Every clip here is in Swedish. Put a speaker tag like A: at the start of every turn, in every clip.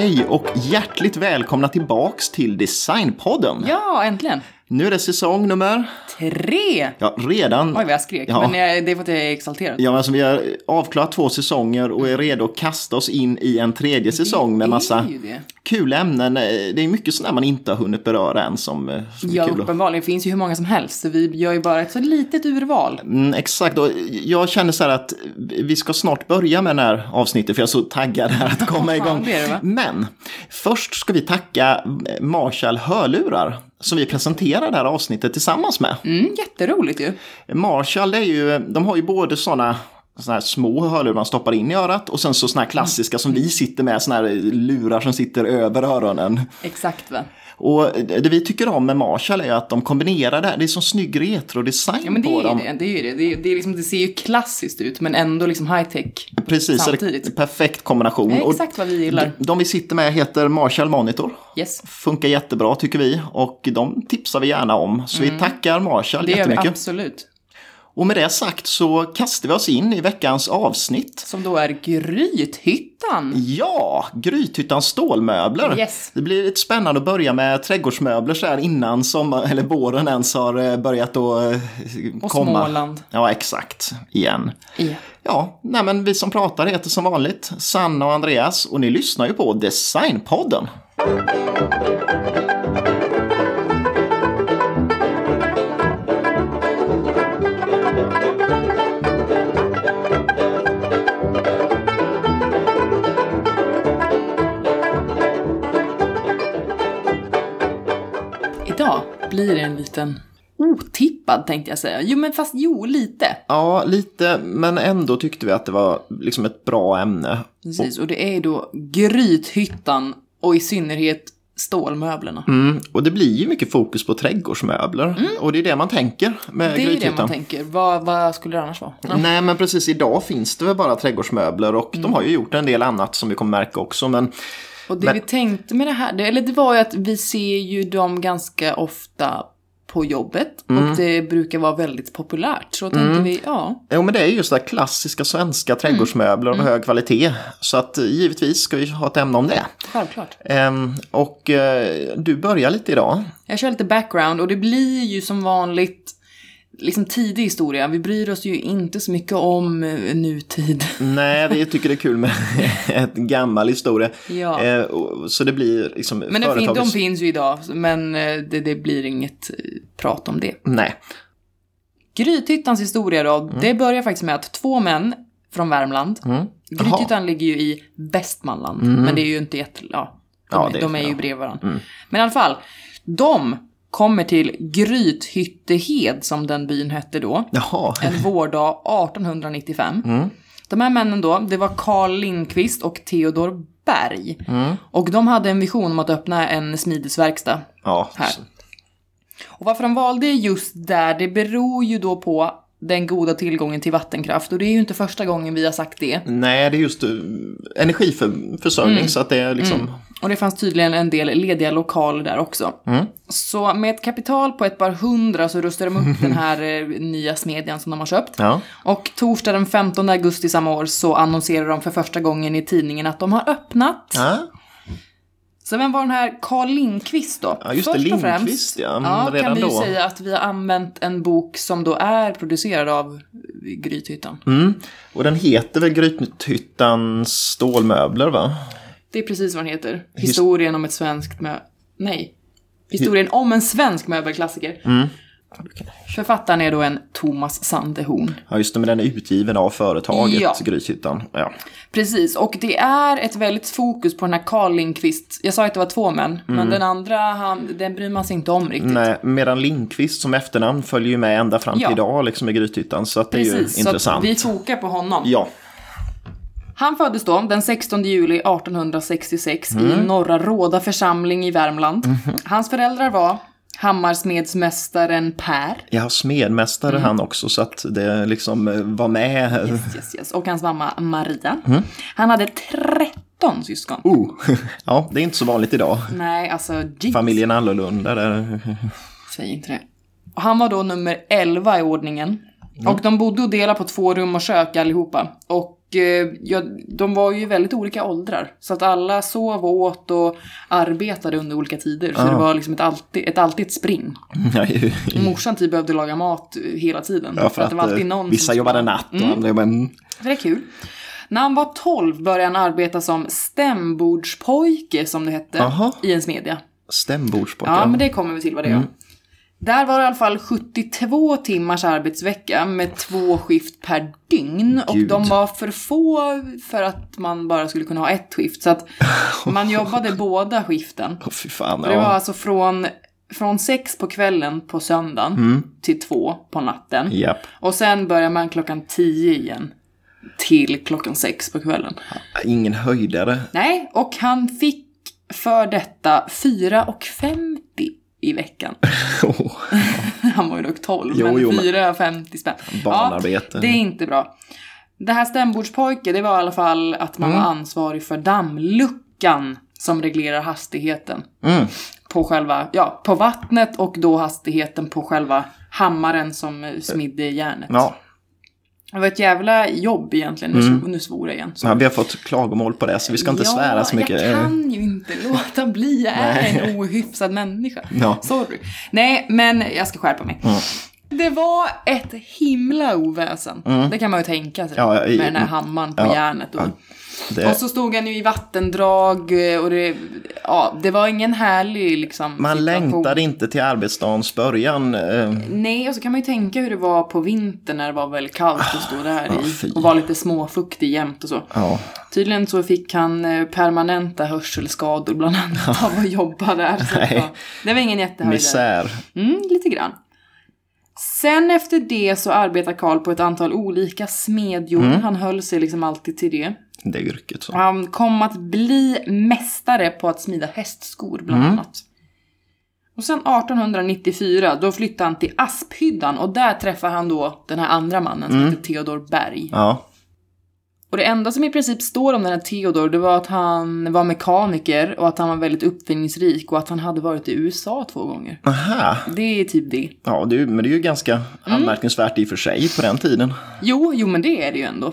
A: Hej och hjärtligt välkomna tillbaks till Designpodden.
B: Ja, äntligen.
A: Nu är det säsong nummer...
B: Tre!
A: Ja, redan...
B: Oj, vad jag skrek.
A: Ja.
B: Men jag, det är för att jag är exalterad.
A: Ja, men alltså vi har avklarat två säsonger och är redo att kasta oss in i en tredje säsong med
B: Det
A: massa
B: det.
A: kul ämnen. Eh, Det är mycket sådana man inte har hunnit beröra än som, eh, som är
B: Ja, uppenbarligen finns ju hur många som helst. Så vi gör ju bara ett så litet urval.
A: Mm, exakt, och jag känner så här att vi ska snart börja med det här avsnittet för jag är så taggad här att komma igång.
B: det det?
A: Men först ska vi tacka Marshall Hörlurar som vi presenterar det här avsnittet tillsammans med.
B: Mm, jätteroligt ju.
A: Marshall, det är ju, de har ju både sådana såna här små hörlurar man stoppar in i örat och sen så såna här klassiska som vi sitter med, såna här lurar som sitter över öronen.
B: Exakt va.
A: Och det vi tycker om med Marshall är att de kombinerar det här, det är så snygg retrodesign
B: Ja men det
A: på
B: är
A: dem.
B: det. Det, är ju det. Det, är, det, är liksom, det ser ju klassiskt ut men ändå liksom high tech.
A: Precis, det
B: samtidigt.
A: perfekt kombination.
B: Det är exakt vad vi gillar.
A: de vi sitter med heter Marshall Monitor.
B: Yes.
A: Funkar jättebra tycker vi och de tipsar vi gärna om. Så vi tackar Marshall
B: Mm. Det gör vi
A: jättemycket.
B: absolut.
A: Och med det sagt så kastar vi oss in i veckans avsnitt.
B: Som då är Grythyttan.
A: Ja, Grythyttans stålmöbler.
B: Yes.
A: Det blir lite spännande att börja med trädgårdsmöbler så här innan sommar, eller våren ens har eh, börjat att eh,
B: Och
A: komma.
B: Småland.
A: Ja, exakt. Igen.
B: Ja.
A: Ja, nej men vi som pratar heter som vanligt Sanna och Andreas och ni lyssnar ju på Designpodden.
B: Blir en liten otippad tänkte jag säga. Jo men fast jo, lite.
A: Ja, lite, men ändå tyckte vi att det var liksom ett bra ämne.
B: Precis, och det är då Grythyttan och i synnerhet stålmöblerna.
A: Mm, och det blir ju mycket fokus på trädgårdsmöbler. Och det är det man tänker med
B: Mm. Det är ju det
A: Grythyttan.
B: man tänker. Vad, vad skulle det annars vara?
A: Nej, men precis idag finns det väl bara trädgårdsmöbler och
B: Mm.
A: de har ju gjort en del annat som vi kommer märka också. Men
B: Och det
A: Men-
B: vi tänkte med det här, det, eller det var ju att vi ser ju dem ganska ofta på jobbet
A: Mm.
B: och det brukar vara väldigt populärt. Så tänkte vi, ja,
A: Jo, men det är ju just det här klassiska svenska trädgårdsmöbler
B: Mm.
A: av hög kvalitet. Så att eh, givetvis ska vi ha ett ämne om det.
B: självklart.
A: Ehm, och eh, du börjar lite idag.
B: Jag kör lite background och det blir ju som vanligt liksom tidig historia. Vi bryr oss ju inte så mycket om eh, nutid.
A: Nej, vi tycker det är kul med ett gammal historia.
B: Ja.
A: Eh, och- så det blir liksom
B: Men det fin- de
A: företagets-
B: finns ju idag, men eh, det, det blir inget prat om det.
A: Nej.
B: Grythyttans historia då,
A: Mm.
B: det börjar faktiskt med att två män från Värmland,
A: Mm.
B: Grythyttan ligger ju i Västmanland, men det är ju inte jätte... Ja, de,
A: Ja, det är-
B: de är ju
A: ja. Mm.
B: bredvid varandra. Men i alla fall, de kommer till Grythyttehed, som den byn hette då,
A: Jaha.
B: en vårdag 1895.
A: Mm.
B: De här männen då, det var Carl Lindqvist och Theodor Berg.
A: Mm.
B: Och de hade en vision om att öppna en smidesverkstad
A: Ja.
B: här. Och varför de valde just där, det beror ju då på den goda tillgången till vattenkraft. Och det är ju inte första gången vi har sagt det.
A: Nej, det är just uh, energiförsörjning
B: Mm.
A: så att det är liksom...
B: Och det fanns tydligen en del lediga lokaler där också.
A: Mm.
B: Så med ett kapital på ett par hundra så rustade de upp den här eh, nya smedjan som de har köpt.
A: Ja.
B: Och torsdag den 15 augusti samma år så annonserar de för första gången i tidningen att de har öppnat.
A: Ja,
B: Så vem var den här Carl Lindqvist då?
A: Ja, just det,
B: Först och
A: Lindqvist,
B: främst,
A: ja,
B: ja
A: redan
B: kan vi ju
A: då.
B: säga att vi har använt en bok som då är producerad av Grythyttan.
A: Mm. Och den heter väl Grythyttans stålmöbler va?
B: Det är precis vad den heter. Historien om ett svenskt mö... Nej. Historien om en svensk möbelklassiker.
A: Mm.
B: Författaren är då en Thomas Sandehorn.
A: Ja just det, men den är utgiven av företaget
B: Ja.
A: Grythyttan. Ja.
B: Precis, och det är ett väldigt fokus på den här Carl Lindqvist. Jag sa att det var två män, men den andra, han, den bryr man sig inte om riktigt.
A: Nej, medan Lindqvist som efternamn följer ju med ända fram till
B: Ja.
A: idag liksom i Grythyttan. Så att det är ju
B: Precis, så
A: intressant.
B: vi fokar på honom.
A: Ja,
B: Han föddes då den 16 juli 1866
A: Mm.
B: i Norra Råda församling i Värmland.
A: Mhm.
B: Hans föräldrar var Hammarsmedsmästaren Per
A: jag har smedmästare
B: Mm.
A: han också så att det liksom eh, var med.
B: yes, yes, och hans mamma Maria.
A: Mm.
B: Han hade 13 syskon.
A: Oh. Ja, det är inte så vanligt idag.
B: Nej, alltså jeez,
A: Familjen annorlunda. Där.
B: säg inte det. Och han var då nummer 11 i ordningen. Och de bodde och delade på två rum och kök allihopa. Och ja, de var ju väldigt olika åldrar. Så att alla sov och åt och arbetade under olika tider. Så
A: Ja.
B: det var liksom ett alltid, ett alltid ett spring. Morsan typ behövde laga mat eh, hela tiden.
A: ja, för att,
B: det var alltid
A: eh,
B: någon
A: vissa
B: som
A: jobbade natt och andra jobbade... Mm.
B: Så det är kul. När han var 12 började han arbeta som stämbordspojke, som det hette,
A: Jaha.
B: i en smedja.
A: Stämbordspojkar.
B: Ja, men det kommer vi till vad det är.
A: Mm.
B: Där var det i alla fall 72 timmars arbetsvecka med två skift per dygn. Och
A: Gud.
B: de var för få för att man bara skulle kunna ha ett skift. Så att man jobbade båda skiften.
A: Fy fan.
B: Det var
A: Ja.
B: alltså från, från sex på kvällen på söndagen
A: Mm.
B: till två på natten.
A: Japp.
B: Och sen börjar man klockan 10 igen. Till klockan sex på kvällen.
A: Ingen höjdare.
B: Nej, och han fick för detta 4,50 i veckan.
A: Åh,
B: Han var ju dock 12,
A: Jo,
B: men
A: jo, men-
B: 4,50 spänn.
A: Barnarbete.
B: Ja, det är inte bra. Det här stämbordspojke, det var i alla fall att man
A: Mm.
B: var ansvarig för dammluckan som reglerar hastigheten.
A: Mm.
B: På själva, ja, på vattnet och då hastigheten på själva hammaren som smidde järnet.
A: Ja,
B: Det var ett jävla jobb egentligen. Nu, mm. nu svor jag igen.
A: Ja, vi har fått klagomål på det så vi ska inte
B: ja,
A: svära så mycket.
B: jag kan ju inte låta bli. Jag är en ohyfsad människa.
A: Ja.
B: Sorry. Nej, men jag ska skärpa mig.
A: Mm.
B: Det var ett himla oväsen. Det kan man ju tänka sig.
A: Ja, i-
B: med den här hammaren på
A: ja,
B: järnet. Och,
A: Det,
B: och så stod han ju i vattendrag eh, och det, ja, det var ingen härlig liksom,
A: man
B: situation.
A: längtade inte till arbetsdagens början. eh,
B: Nej, och så kan man ju tänka hur det var på vintern när det var väldigt kallt att stå där
A: Ja,
B: i.
A: fy.
B: Och var lite småfuktig jämt och så.
A: Ja,
B: Tydligen så fick han eh, permanenta hörselskador bland annat av att jobba där. Så
A: Nej.
B: ja, det var ingen jättehöjdare.
A: misär.
B: Mm, lite grann. Sen efter det så arbetar Karl på ett antal olika smedjor.
A: Mm.
B: Han höll sig liksom alltid till det.
A: Det yrket så.
B: Han kom att bli mästare på att smida hästskor bland
A: Mm.
B: annat. Och sen 1894 då flyttade han till Asphyddan och där träffar han då den här andra mannen som
A: Mm.
B: heter Theodor Berg.
A: Ja,
B: Och det enda som i princip står om den här Theodor, det var att han var mekaniker och att han var väldigt uppfinningsrik och att han hade varit i USA två gånger.
A: aha.
B: Det är typ det.
A: Ja, det, är- men det är ju ganska
B: Mm.
A: anmärkningsvärt i och för sig på den tiden.
B: Jo, jo men det är det ju ändå.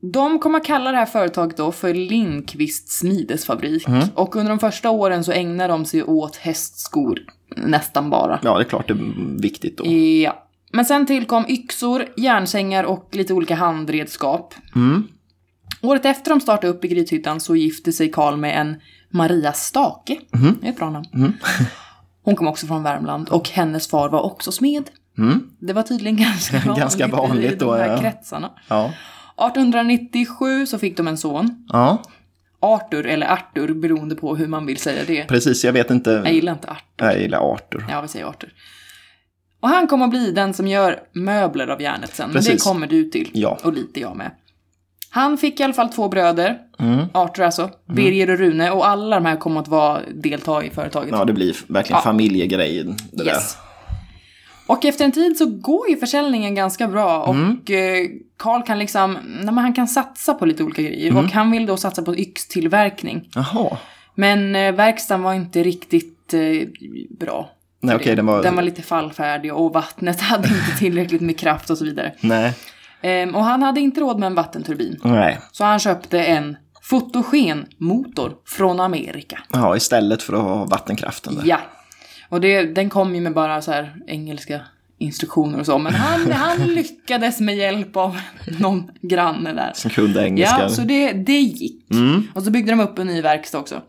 B: De kommer att kalla det här företaget då för Lindqvist smidesfabrik. Och under de första åren så ägnar de sig åt hästskor nästan bara.
A: Ja, det är klart det är viktigt då.
B: Ja. Men sen tillkom yxor, järnsängar och lite olika handredskap.
A: Mm.
B: Året efter de startade upp i Grythyttan så gifte sig Karl med en Maria Stake. Det är ett bra namn. Hon kom också från Värmland och hennes far var också smed.
A: Mm.
B: Det var tydligen ganska vanligt,
A: Ganska vanligt
B: i
A: då,
B: de här
A: ja.
B: kretsarna.
A: Ja.
B: 1897 så fick de en son.
A: ja,
B: Arthur, eller Arthur, beroende på hur man vill säga det.
A: precis. Jag vet
B: Jag
A: inte.
B: gillar inte Arthur.
A: Jag gillar Arthur.
B: Ja, vi säger Arthur. Och han kommer att bli den som gör möbler av järnet sen. Men det
A: Precis.
B: kommer du till.
A: Ja.
B: Och lite jag med. Han fick i alla fall två bröder.
A: Mm.
B: Arthur alltså. Birger och Rune. Och alla de här kommer att vara delta i företaget.
A: Ja, det blir verkligen
B: Ja.
A: familjegrej det
B: Yes. Och efter en tid så går ju försäljningen ganska bra och
A: Mm.
B: eh, Karl kan liksom, nej, men han kan satsa på lite olika grejer.
A: Mm.
B: Och han vill då satsa på yxtillverkning.
A: Jaha.
B: Men eh, verkstaden var inte riktigt eh, bra.
A: Nej,
B: det.
A: den var-
B: den var lite fallfärdig och vattnet hade inte tillräckligt med kraft och så vidare.
A: Nej.
B: Ehm, och han hade inte råd med en vattenturbin.
A: Nej.
B: Så han köpte en fotogenmotor från Amerika.
A: Ja, istället för att ha vattenkraften där.
B: Ja. Och det, den kom ju med bara så här engelska instruktioner och så. Men han, han lyckades med hjälp av någon granne där.
A: Som kunde engelska.
B: Ja, så det, det gick.
A: Mm.
B: Och så byggde de upp en ny verkstad också.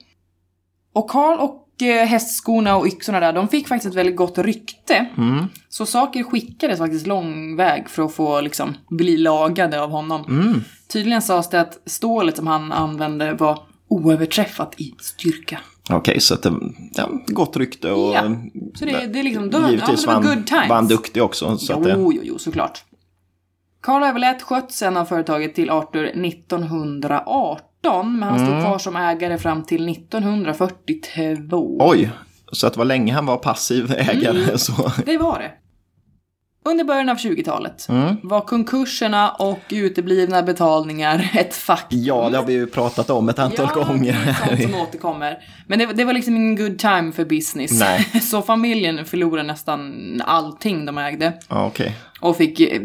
B: Och Karl och eh, hästskorna och yxorna där, de fick faktiskt ett väldigt gott rykte.
A: Mm.
B: Så saker skickades faktiskt lång väg för att få liksom bli lagade av honom.
A: Mm.
B: Tydligen sades det att stålet som han använde var oöverträffat i styrka.
A: Okej, så att det ja, gott rykte och
B: Ja, Så det, det är liksom, då, ja,
A: givetvis
B: det
A: var han, var han duktig också. Så att det,
B: Jo, jo, jo, såklart. Karl överlät skötseln av företaget till Arthur 1918, men han
A: Mm.
B: stod kvar som ägare fram till 1942.
A: oj, så att det var länge han var passiv ägare.
B: Mm.
A: Så.
B: Det var det. Under början av 20-talet
A: Mm.
B: var konkurserna och uteblivna betalningar ett faktum.
A: Ja, det har vi ju pratat om ett antal
B: ja,
A: gånger.
B: sånt som återkommer. Men det, det var liksom ingen good time för business.
A: Nej.
B: Så familjen förlorade nästan allting de ägde.
A: Ja, okej.
B: Och fick eh,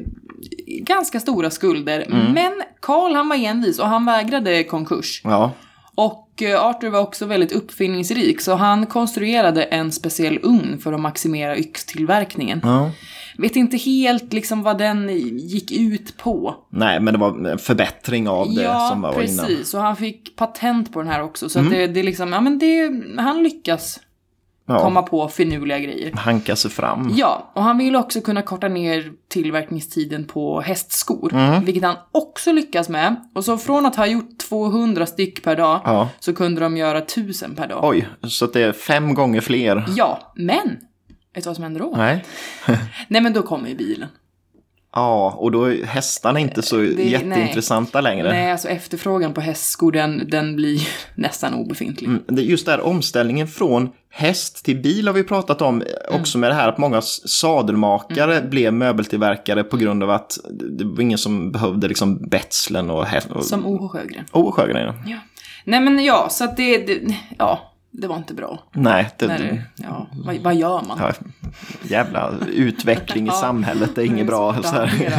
B: ganska stora skulder. Men Karl han var envis och han vägrade konkurs.
A: Ja.
B: Och eh, Arthur var också väldigt uppfinningsrik så han konstruerade en speciell ugn för att maximera yxtillverkningen.
A: ja.
B: Vet inte helt liksom vad den gick ut på.
A: Nej, men det var en förbättring av det
B: ja,
A: som var
B: precis.
A: innan. Mm.
B: Och han fick patent på den här också. Så att det, det är liksom, ja men det, han lyckas
A: Ja.
B: komma på finurliga grejer.
A: Hanka sig fram.
B: Ja, och han vill också kunna korta ner tillverkningstiden på hästskor.
A: Mm.
B: Vilket han också lyckas med. Och så från att ha gjort 200 styck per dag
A: Ja.
B: så kunde de göra 1000 per dag.
A: Oj, så det är fem gånger fler.
B: Ja, men! Vet du vad som händer då?
A: Nej.
B: Nej men då kommer ju bilen.
A: Ja, och då är hästarna inte så jätteintressanta längre.
B: Nej, alltså efterfrågan på hästskor den, den blir nästan obefintlig.
A: Mm, det Just där omställningen från häst till bil har vi pratat om
B: Mm.
A: också med det här att många sadelmakare blev möbeltillverkare på grund av att det var ingen som behövde liksom betslen och häst. Och...
B: Som O.H. Sjögren.
A: Oh, Sjögren, ja.
B: Ja. Nej men ja, så att det, det ja, det var inte bra.
A: Nej, det,
B: När ja, vad, vad gör man?
A: ja, jävla utveckling i samhället, det är inget bra.
B: att
A: Så här.
B: hantera.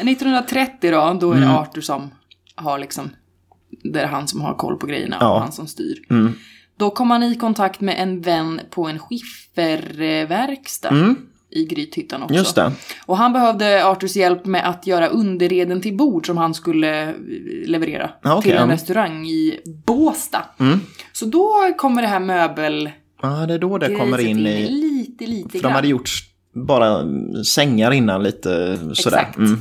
B: 1930 då, då är
A: Mm.
B: det Arthur som har liksom, det är han som har koll på grejerna
A: Ja.
B: och han som styr.
A: Mm.
B: Då kom han i kontakt med en vän på en skifferverkstad i Grythyttan också.
A: Mm. Just det.
B: Och han behövde Arthurs hjälp med att göra underreden till bord som han skulle eh, leverera
A: Ja, okej,
B: till en.
A: Mm.
B: restaurang i Båsta. Så då kommer det här möbel...
A: Ja, det är då det kommer in i...
B: Lite, lite
A: För de hade gjort bara sängar innan lite sådär.
B: Exakt.
A: Mm.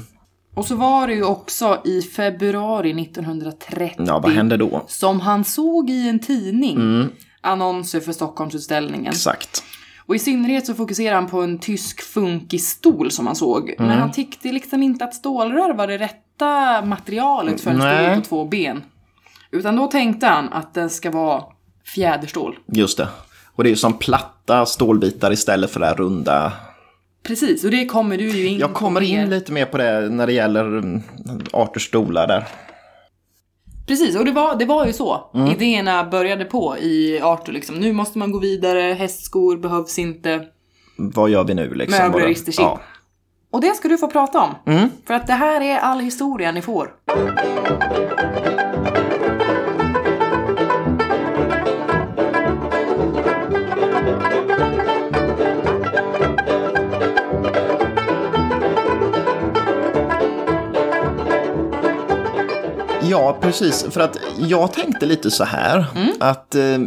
B: Och så var det ju också i februari 1930
A: Ja, vad hände då?
B: som han såg i en tidning
A: Mm.
B: annonser för Stockholmsutställningen.
A: Exakt.
B: Och i synnerhet så fokuserar han på en tysk funkisstol som han såg.
A: Mm.
B: Men han tyckte liksom inte att stålrör var det rätta materialet för en
A: Nej.
B: stol på två ben. Utan då tänkte han att den ska vara fjäderstål.
A: Just det. Och det är ju som platta stålbitar istället för det här runda.
B: Precis, och det kommer du ju in
A: Jag kommer in lite mer på det när det gäller mm, Arthurs stolar där.
B: Precis, och det var, det var ju så.
A: Mm.
B: Idéerna började på i Arthur liksom. Nu måste man gå vidare, hästskor behövs inte.
A: Vad gör vi nu liksom?
B: Möbler.
A: Ja.
B: Och det ska du få prata om.
A: Mm.
B: För att det här är all historia ni får.
A: Ja, precis. För att jag tänkte lite så här.
B: Mm.
A: Att eh,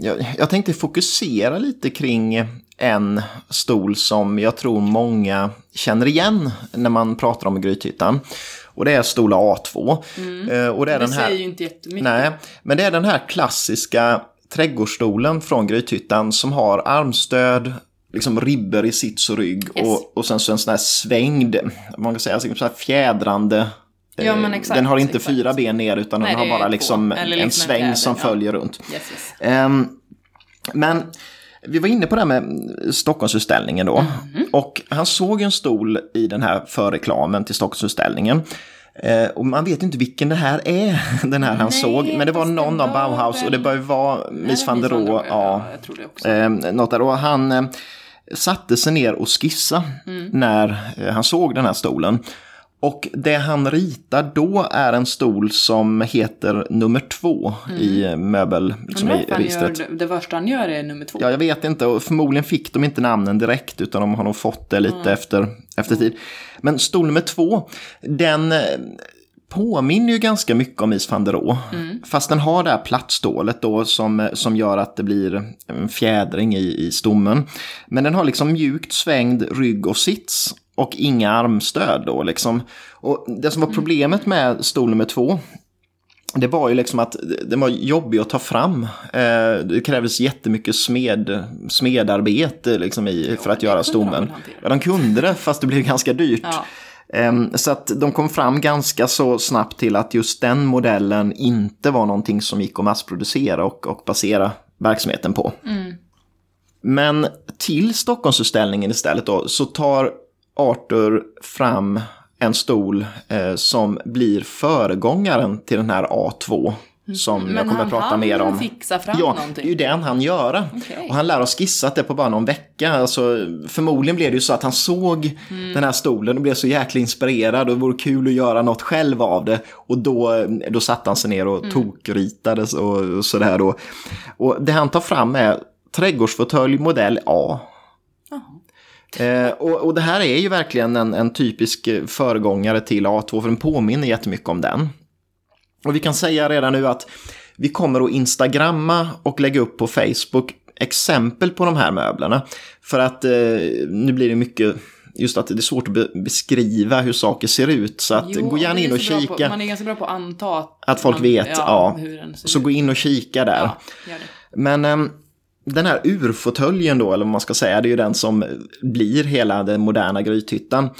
A: jag, jag tänkte fokusera lite kring en stol som jag tror många känner igen när man pratar om Grythyttan. Och det är stola A2. Eh, och det är
B: Mm. Det
A: den här...
B: säger ju inte jättemycket.
A: Nej, men det är den här klassiska trädgårdsstolen från Grythyttan som har armstöd, liksom ribbor i sits och rygg
B: Yes.
A: och, och sen så en sån här svängd, man kan säga så här fjädrande.
B: Ja,
A: eh,
B: men exakt,
A: den har inte
B: exakt.
A: fyra ben ner utan
B: Nej,
A: den har bara liksom en
B: liksom en
A: sväng
B: fjäder,
A: som
B: ja.
A: följer runt.
B: Yes, yes.
A: Ehm, men vi var inne på det här med Stockholmsutställningen då.
B: Mhm.
A: Och han såg en stol i den här förreklamen till Stockholmsutställningen. Eh, och man vet inte vilken det här är, den här han
B: Nej,
A: såg. Men det var någon av Bauhaus och det
B: väl-
A: bör vara Mies van der Rohe. Ja,
B: också.
A: eh, något där. Och han eh, satte sig ner och skissa
B: Mm.
A: när eh, han såg den här stolen. Och det han ritar då är en stol som heter nummer två i eh, möbel, liksom i
B: han gör,
A: registret.
B: det, första han gör är nummer två.
A: Ja, jag vet inte och förmodligen fick de inte namnen direkt utan de har nog fått det lite efter, efter tid. Men stol nummer två, den eh, påminner ju ganska mycket om Mies van der Rohe. Fast den har det här plattstålet då som, som gör att det blir en fjädring i, i stommen. Men den har liksom mjukt svängd rygg och sits och inga armstöd då liksom. Och det som var problemet med stol nummer två det var ju liksom att den var jobbig att ta fram. Eh, Det krävdes jättemycket smed, smedarbete liksom i, för att göra stommen. Ja, de kunde det, fast det blev ganska dyrt.
B: Ja.
A: Ehm, Så att de kom fram ganska så snabbt till att just den modellen inte var någonting som gick att massproducera och, och basera verksamheten på. Men till Stockholmsutställningen istället då, så tar Arthur fram en stol eh, som blir föregångaren till den här A2. som
B: Men
A: jag kommer
B: han
A: att prata
B: hann
A: mer om.
B: fixa fram
A: Ja,
B: någonting?
A: det är ju det han göra.
B: Okej.
A: Och han lär oss skissat det på bara någon vecka. Alltså, förmodligen blev det ju så att han såg
B: Mm.
A: den här stolen och blev så jäkla inspirerad och det vore kul att göra något själv av det. Och då, då satte han sig ner och
B: Mm.
A: tokritade och, och sådär då. Och det han tar fram är trädgårdsfåtölj modell A. Eh, och, och det här är ju verkligen en, en typisk eh, föregångare till A2 för den påminner jättemycket om den. Och vi kan säga redan nu att vi kommer att instagramma och lägga upp på Facebook exempel på de här möblerna. För att eh, nu blir det mycket, just att det är svårt att be beskriva hur saker ser ut. Så att
B: Jo,
A: gå gärna in och
B: bra På,
A: kika.
B: man är ganska bra på att anta att,
A: Att folk
B: man,
A: vet, ja.
B: ser
A: Så
B: ut.
A: gå in och kika där.
B: Ja.
A: Men ehm, den här urfåtöljen då, eller vad man ska säga, det är ju den som blir hela den moderna grythyttan.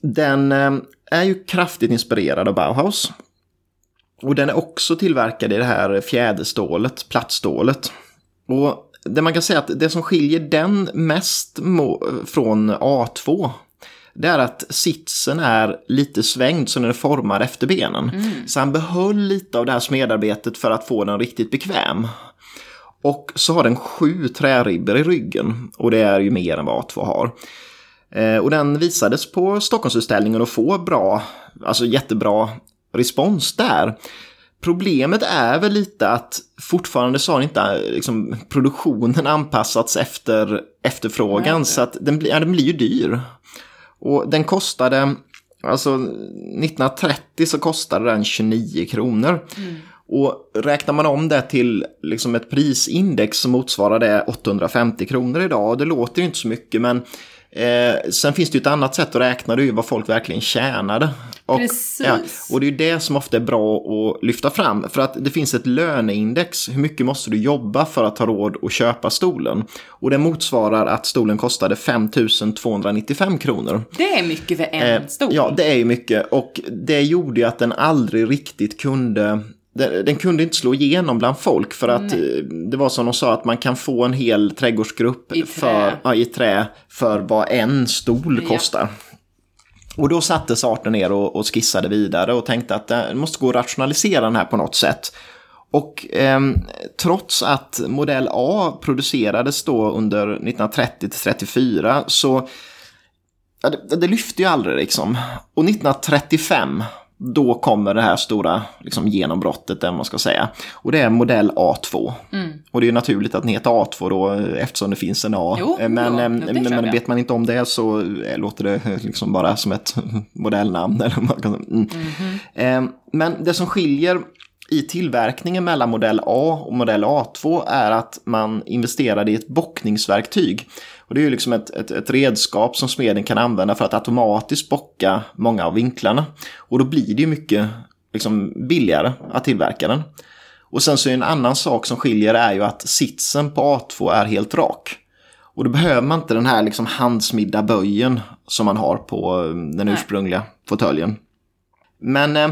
A: Den ehm, är ju kraftigt inspirerad av Bauhaus. Och den är också tillverkad i det här fjäderstålet, plattstålet. Och det man kan säga att det som skiljer den mest från A2 det är att sitsen är lite svängd så den är formad efter benen. Så han behöll lite av det här smedarbetet för att få den riktigt bekväm. Och så har den sju träribbor i ryggen och det är ju mer än vad A2 har. Eh, och den visades på Stockholmsutställningen och får bra, alltså jättebra respons där. Problemet är väl lite att fortfarande så har inte liksom, produktionen anpassats efter efterfrågan
B: Nej.
A: så att den, blir- ja, den blir ju dyr. Och den kostade, alltså 1930 så kostade den 29 kronor. Och räknar man om det till liksom ett prisindex så motsvarar det 850 kronor idag. Och det låter ju inte så mycket men eh, sen finns det ju ett annat sätt att räkna, det är ju vad folk verkligen tjänade. Och,
B: Precis.
A: Ja, och det är ju det som ofta är bra att lyfta fram. För att det finns ett löneindex, hur mycket måste du jobba för att ha råd att köpa stolen? Och det motsvarar att stolen kostade 5 295 kronor.
B: Det är mycket för en
A: Eh,
B: stol.
A: Ja, det är ju mycket och det gjorde ju att den aldrig riktigt kunde den, kunde inte slå igenom bland folk för att eh, det var som de sa att man kan få en hel trädgårdsgrupp
B: I trä.
A: För, ja, i trä för vad en stol
B: Ja.
A: kostar. Och då satte sig Arthur ner och, och skissade vidare och tänkte att det måste gå att rationalisera den här på något sätt. Och ehm, trots att modell A producerades då under 1930 till 34 så ja, det, det lyfte ju aldrig liksom. Och 1935 då kommer det här stora liksom, genombrottet, vad man ska säga. Och det är modell A2. Och det är naturligt att den heter A2 då, eftersom det finns en A.
B: Jo,
A: Eh, men
B: jo,
A: eh, men, men vet man inte om det så eh, låter det liksom bara som ett modellnamn. Eller man kan, mm. Eh, Men det som skiljer i tillverkningen mellan modell A och modell A2 är att man investerade i ett bockningsverktyg. Och det är ju liksom ett, ett, ett redskap som smeden kan använda för att automatiskt bocka många av vinklarna. Och då blir det ju mycket liksom, billigare att tillverka den. Och sen så är en annan sak som skiljer är ju att sitsen på A2 är helt rak. Och då behöver man inte den här liksom handsmidda böjen som man har på eh, den ursprungliga fåtöljen. Men eh,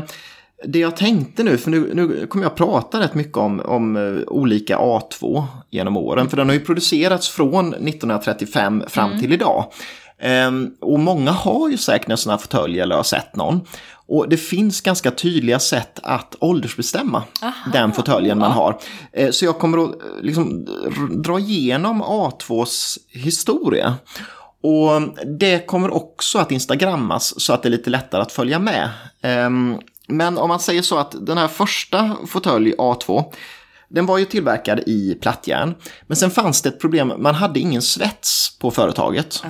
A: det jag tänkte nu, för nu, nu kommer jag prata rätt mycket om, om eh, olika A2 genom åren. För den har ju producerats från 1935 fram till idag. Ehm, och många har ju säkert en sån här fåtölj eller har sett någon. Och det finns ganska tydliga sätt att åldersbestämma den fåtöljen man har. Eh, Så jag kommer att eh, liksom dra igenom A2s historia. Och det kommer också att instagrammas så att det är lite lättare att följa med. Ehm, Men om man säger så att den här första fåtölj A2, den var ju tillverkad i plattjärn. Men sen fanns det ett problem, man hade ingen svets på företaget.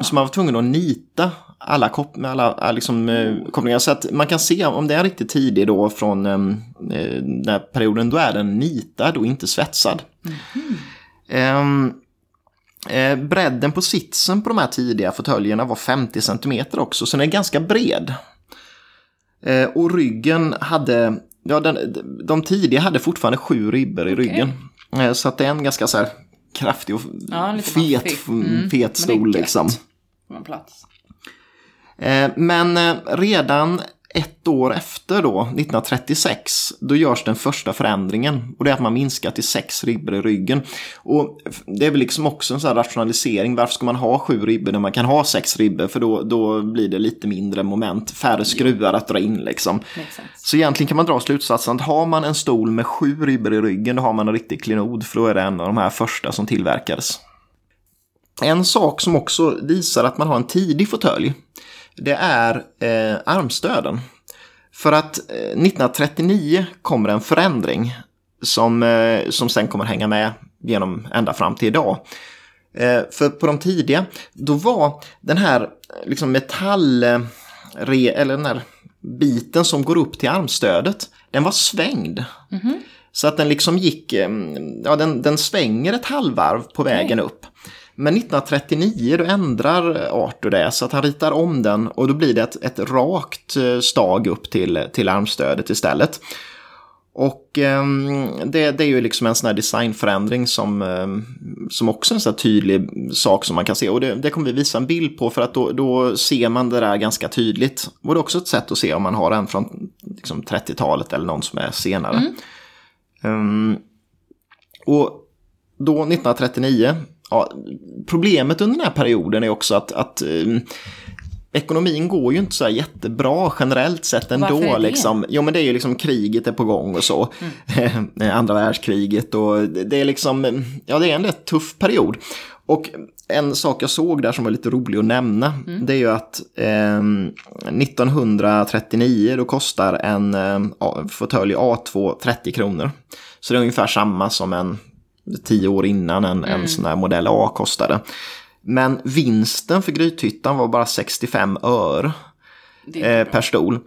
A: Så man var tvungen att nita alla, kop- alla liksom, eh, kopplingar. Så att man kan se om det är riktigt tidig då från eh, eh, den här perioden, då är den nitad och inte svetsad. Ehm, Eh, bredden på sitsen på de här tidiga fåtöljerna var 50 cm också, så den är ganska bred. Eh, och ryggen hade, ja den, de tidiga hade fortfarande sju ribbor i ryggen. Eh, så att det är en ganska så här kraftig och
B: Ja,
A: fet,
B: Mm,
A: fet stol liksom.
B: Får man plats.
A: Eh, Men eh, redan ett år efter då, 1936, då görs den första förändringen. Och det är att man minskar till sex ribbor i ryggen. Och det är väl liksom också en sån här rationalisering. Varför ska man ha sju ribbor när man kan ha sex ribbor? För då, då blir det lite mindre moment, färre skruvar att dra in liksom. Så egentligen kan man dra slutsatsen att har man en stol med sju ribbor i ryggen, då har man en riktig klenod. För då är det en av de här första som tillverkades. En sak som också visar att man har en tidig fåtölj det är eh, armstöden. För att eh, 1939 kommer en förändring som, eh, som sen kommer hänga med genom ända fram till idag. Eh, för på de tidiga, då var den här liksom metall... Eller den här biten som går upp till armstödet, den var svängd. Mm -hmm. Så att den liksom gick, eh, ja den, den svänger ett halvvarv på vägen okay. upp. Men 1939 då ändrar Arthur det så att han ritar om den och då blir det ett, ett rakt eh, stag upp till, till armstödet istället. Och eh, det, det, är ju liksom en sån här designförändring som, eh, som också är en sån här tydlig sak som man kan se. Och det, det kommer vi visa en bild på för att då, då ser man det där ganska tydligt. Och det är också ett sätt att se om man har en från liksom, 30-talet eller någon som är senare. Mm. Um, och då 1939 ja, problemet under den här perioden är också att, att eh, ekonomin går ju inte så jättebra generellt sett ändå. Varför är det? Liksom. Jo men det är ju liksom kriget är på gång och så. Mm. Andra världskriget och det är liksom, ja det är en rätt tuff period. Och en sak jag såg där som var lite rolig att nämna, mm. det är ju att eh, 1939 då kostar en eh, fåtölj A2 30 kronor. Så det är ungefär samma som en tio år innan en, mm. en sån här modell A kostade. Men vinsten för Grythyttan var bara 65 öre eh, per stol.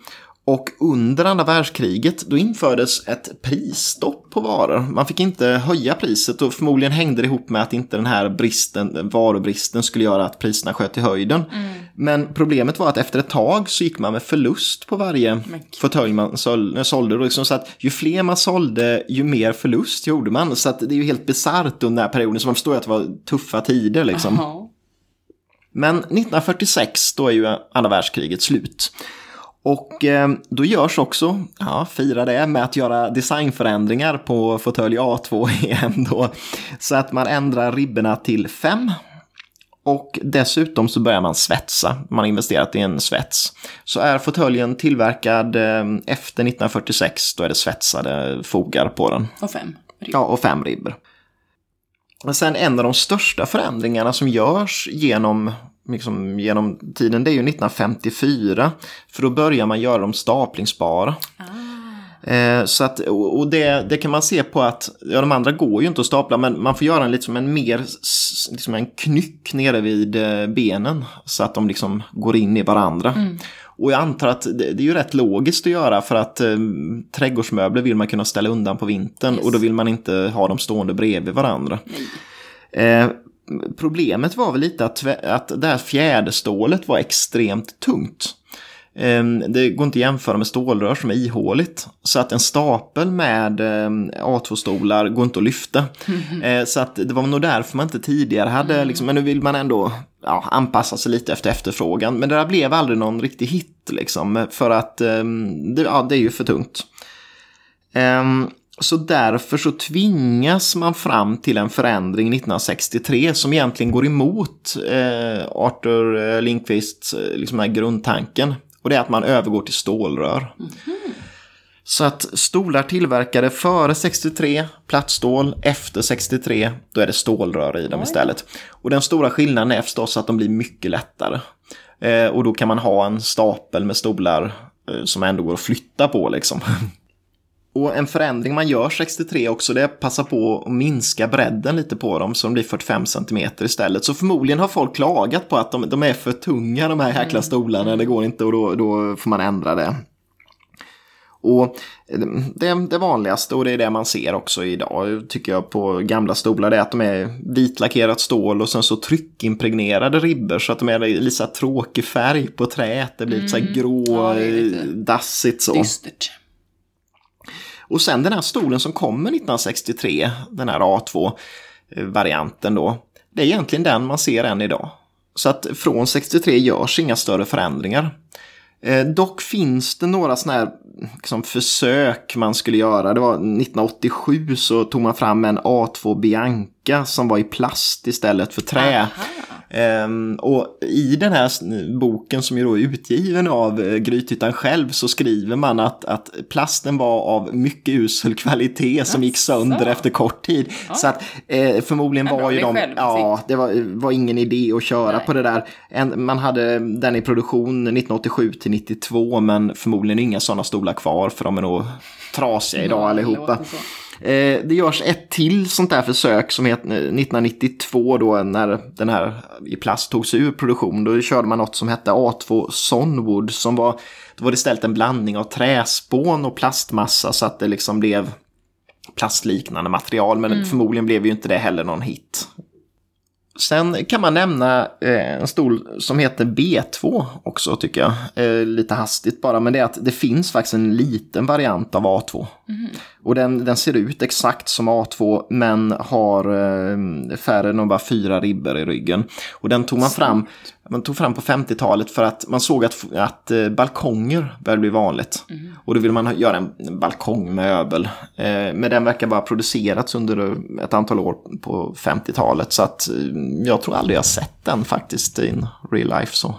A: Och under andra världskriget då infördes ett prisstopp på varor. Man fick inte höja priset och förmodligen hängde det ihop med att inte den här bristen, varubristen skulle göra att priserna sköt i höjden. Mm. Men problemet var att efter ett tag så gick man med förlust på varje fåtölj man sålde. Liksom så att ju fler man sålde ju mer förlust gjorde man. Så att det är ju helt bisarrt under den här perioden. Så man förstår att det var tuffa tider liksom. Men 1946 då är ju andra världskriget slut. Och eh, då görs också, ja, fira det med att göra designförändringar på fåtölj A2 igen då. Så att man ändrar ribborna till 5. Och dessutom så börjar man svetsa, man har investerat i en svets. Så är fåtöljen tillverkad eh, efter 1946, då är det svetsade fogar på den.
B: Och fem
A: ribbor. Ja, och fem ribbor. Men sen en av de största förändringarna som görs genom liksom, genom tiden, det är ju 1954. För då börjar man göra dem staplingsbara. Ah. Eh, så att, och det, det kan man se på att, ja de andra går ju inte att stapla, men man får göra en, liksom en mer, liksom en knyck nere vid eh, benen. Så att de liksom går in i varandra. Mm. Och jag antar att det, det, är ju rätt logiskt att göra för att eh, trädgårdsmöbler vill man kunna ställa undan på vintern yes. och då vill man inte ha dem stående bredvid varandra. Eh, problemet var väl lite att, att det här fjäderstålet var extremt tungt. Ehm, det går inte att jämföra med stålrör som är ihåligt. Så att en stapel med ehm, A2-stolar går inte att lyfta. Mm. Så att det var nog därför man inte tidigare hade, mm. liksom, men nu vill man ändå ja, anpassa sig lite efter efterfrågan. Men det där blev aldrig någon riktig hit liksom, för att ehm, ja, det är ju för tungt. Så därför så tvingas man fram till en förändring 1963 som egentligen går emot eh, Arthur eh, Lindqvists eh, liksom här grundtanken. Och det är att man övergår till stålrör. Mm -hmm. Så att stolar tillverkade före 63, plattstål, efter 63, då är det stålrör i dem oh, istället. Och den stora skillnaden är förstås att de blir mycket lättare. Eh, och då kan man ha en stapel med stolar eh, som ändå går att flytta på liksom. Och en förändring man gör 63 också, det är att passa på att minska bredden lite på dem så de blir 45 cm istället. Så förmodligen har folk klagat på att de, de är för tunga de här jäkla mm. stolarna, det går inte och då, då får man ändra det. Och det, det vanligaste och det är det man ser också idag tycker jag på gamla stolar det är att de är vitlackerat stål och sen så tryckimpregnerade ribbor så att de är lite tråkig färg på träet. Det blir mm. så grå, ja, dassigt så.
B: Dystert.
A: Och sen den här stolen som kommer 1963, den här A2-varianten eh, då, det är egentligen den man ser än idag. Så att från 63 görs inga större förändringar. Eh, dock finns det några sådana här liksom, försök man skulle göra. Det var 1987 så tog man fram en A2 Bianca som var i plast istället för trä.
B: Aha.
A: Ehm, och i den här boken som ju då är utgiven av uh, Grythyttan själv så skriver man att, att plasten var av mycket usel kvalitet som gick sönder efter kort tid. Så att eh, förmodligen var ju de, ja det var, var ingen idé att köra
B: Nej.
A: på det där. En, man hade den i produktion 1987 till 92 men förmodligen inga sådana stolar kvar för de är nog trasiga idag
B: Ja,
A: allihopa. Eh, det görs ett till sånt där försök som heter eh, 1992 då när den här i plast togs ur produktion. Då körde man något som hette A2 Sonwood som var, då var det istället en blandning av träspån och plastmassa så att det liksom blev plastliknande material. Men förmodligen blev ju inte det heller någon hit. Sen kan man nämna eh, en stol som heter B2 också tycker jag. Lite hastigt bara, men det är att det finns faktiskt en liten variant av A2. Och den, den ser ut exakt som A2 men har eh, färre än bara fyra ribbor i ryggen. Och den tog man fram, man tog fram på 50-talet för att man såg att, att eh, balkonger började bli vanligt. Och då ville man göra en, en balkongmöbel. Eh, men den verkar bara ha producerats under ett antal år på 50-talet. Så att eh, jag tror aldrig jag sett den faktiskt in real life. så.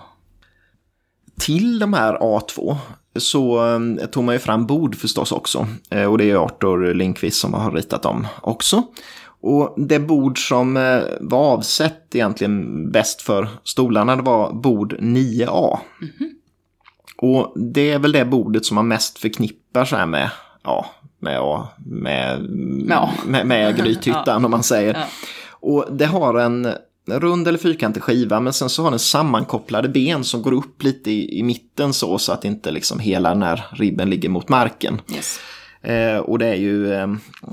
A: Till de här A2 så eh, tog man ju fram bord förstås också. Eh, och det är Arthur Lindqvist som har ritat dem också. Och det bord som eh, var avsett egentligen bäst för stolarna det var bord 9A. Och det är väl det bordet som man mest förknippar så här med, ja, med, ja, med,
B: Ja.
A: med, med Grythyttan om man säger.
B: Ja.
A: Och det har en rund eller fyrkantig skiva men sen så har den sammankopplade ben som går upp lite i, i mitten så, så att inte liksom hela den här ribben ligger mot marken.
B: Yes.
A: Eh, och det är ju eh,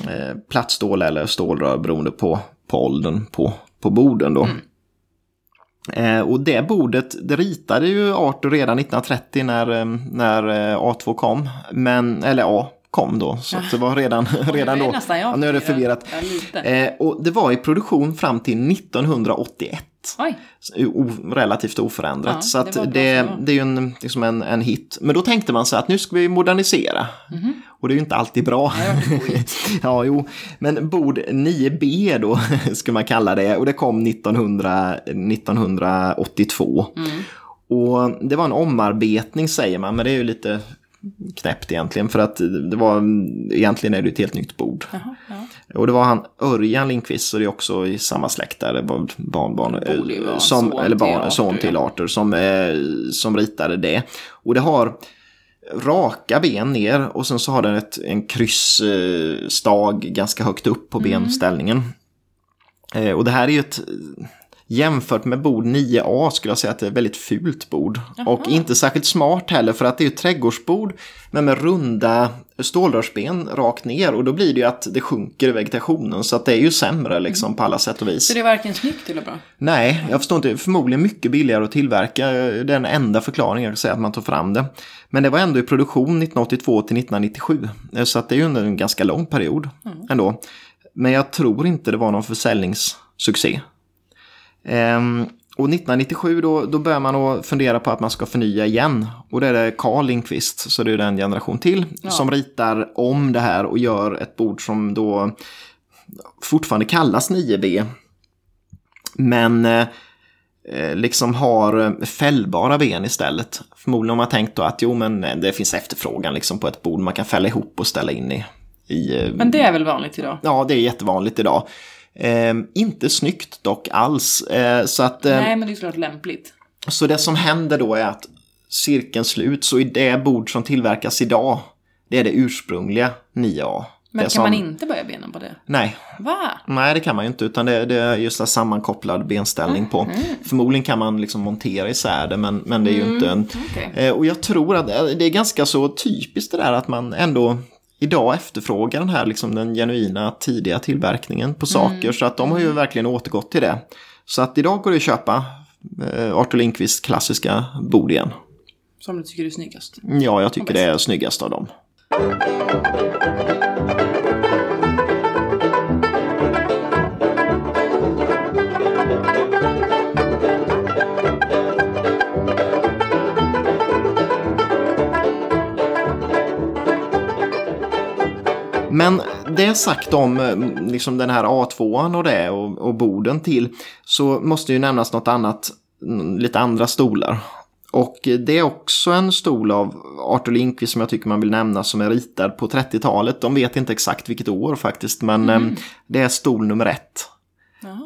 A: eh, plattstål eller stålrör beroende på, på åldern på, på borden då. Eh, och det bordet, det ritade ju Arthur redan 1930 när, eh, när eh, A2 kom. Men, eller A kom då, så att det var redan, redan då.
B: nästan
A: Ja, nu är det förvirrat.
B: Ja.
A: Eh, och det var i produktion fram till 1981.
B: Oj,
A: O, relativt oförändrat.
B: Ja,
A: så
B: det
A: att det,
B: det
A: det är ju en, liksom en, en hit. Men då tänkte man så att nu ska vi modernisera. Och det är ju inte alltid bra. ja, jo. Men bord 9B då, skulle man kalla det. Och det kom 1900, 1982. Och det var en omarbetning säger man, men det är ju lite knäppt egentligen. För att det var, egentligen är det ett helt nytt bord.
B: Jaha, ja.
A: Och det var han Örjan Lindqvist, så det är också i samma släkt där, det var barnbarn,
B: Det
A: eh, som,
B: son
A: eller
B: till
A: barn,
B: Arthur,
A: son till. Arthur, som, eh, som ritade det. Och det har raka ben ner och sen så har den ett, en kryssstag eh, ganska högt upp på
B: Mm.
A: benställningen. Och det här är ju ett, jämfört med bord 9A skulle jag säga att det är ett väldigt fult bord. Och inte särskilt smart heller för att det är ett trädgårdsbord men med runda stålrörsben rakt ner och då blir det ju att det sjunker i vegetationen så att det är ju sämre liksom på alla sätt och vis.
B: Så det är varken snyggt eller bra?
A: Nej, jag förstår inte. Förmodligen mycket billigare att tillverka. Det är den enda förklaringen jag kan säga att man tog fram det. Men det var ändå i produktion 1982 till 1997. Så att det är ju under en ganska lång period ändå. Men jag tror inte det var någon försäljningssuccé. Ehm, och 1997 då, då börjar man att fundera på att man ska förnya igen. Och det är det Carl Lindqvist, så det är den generation till, som ritar om det här och gör ett bord som då fortfarande kallas 9B. Men eh, liksom har eh, fällbara ben istället. Förmodligen har man tänkt då att jo men eh, det finns efterfrågan liksom på ett bord man kan fälla ihop och ställa in i. i
B: Men det är väl vanligt idag?
A: Ja, det är jättevanligt idag. Eh, inte snyggt dock alls. Eh, så, att, eh,
B: Nej, men det är såklart lämpligt.
A: så det som händer då är att cirkeln sluts så i det bord som tillverkas idag, det är det ursprungliga 9A.
B: Men kan
A: som,
B: man inte börja benen på det?
A: Nej,
B: Va?
A: Nej, det kan man ju inte, utan det, det är just en sammankopplad benställning på.
B: Mm.
A: Förmodligen kan man liksom montera isär det, men, men det är ju inte en...
B: okej.
A: Eh, och jag tror att eh, det är ganska så typiskt det där att man ändå idag efterfrågar den här liksom den genuina tidiga tillverkningen på saker,
B: Mm.
A: så att de har ju verkligen återgått till det. Så att idag går det att köpa eh, Arthur Lindqvists klassiska bord igen.
B: Som du tycker är snyggast?
A: Ja, jag tycker det är snyggast av dem. Men det sagt om eh, liksom den här A2 och det och, och borden till så måste ju nämnas något annat, lite andra stolar. Och det är också en stol av Arthur Lindqvist som jag tycker man vill nämna som är ritad på 30-talet. De vet inte exakt vilket år faktiskt men mm. det är stol nummer ett.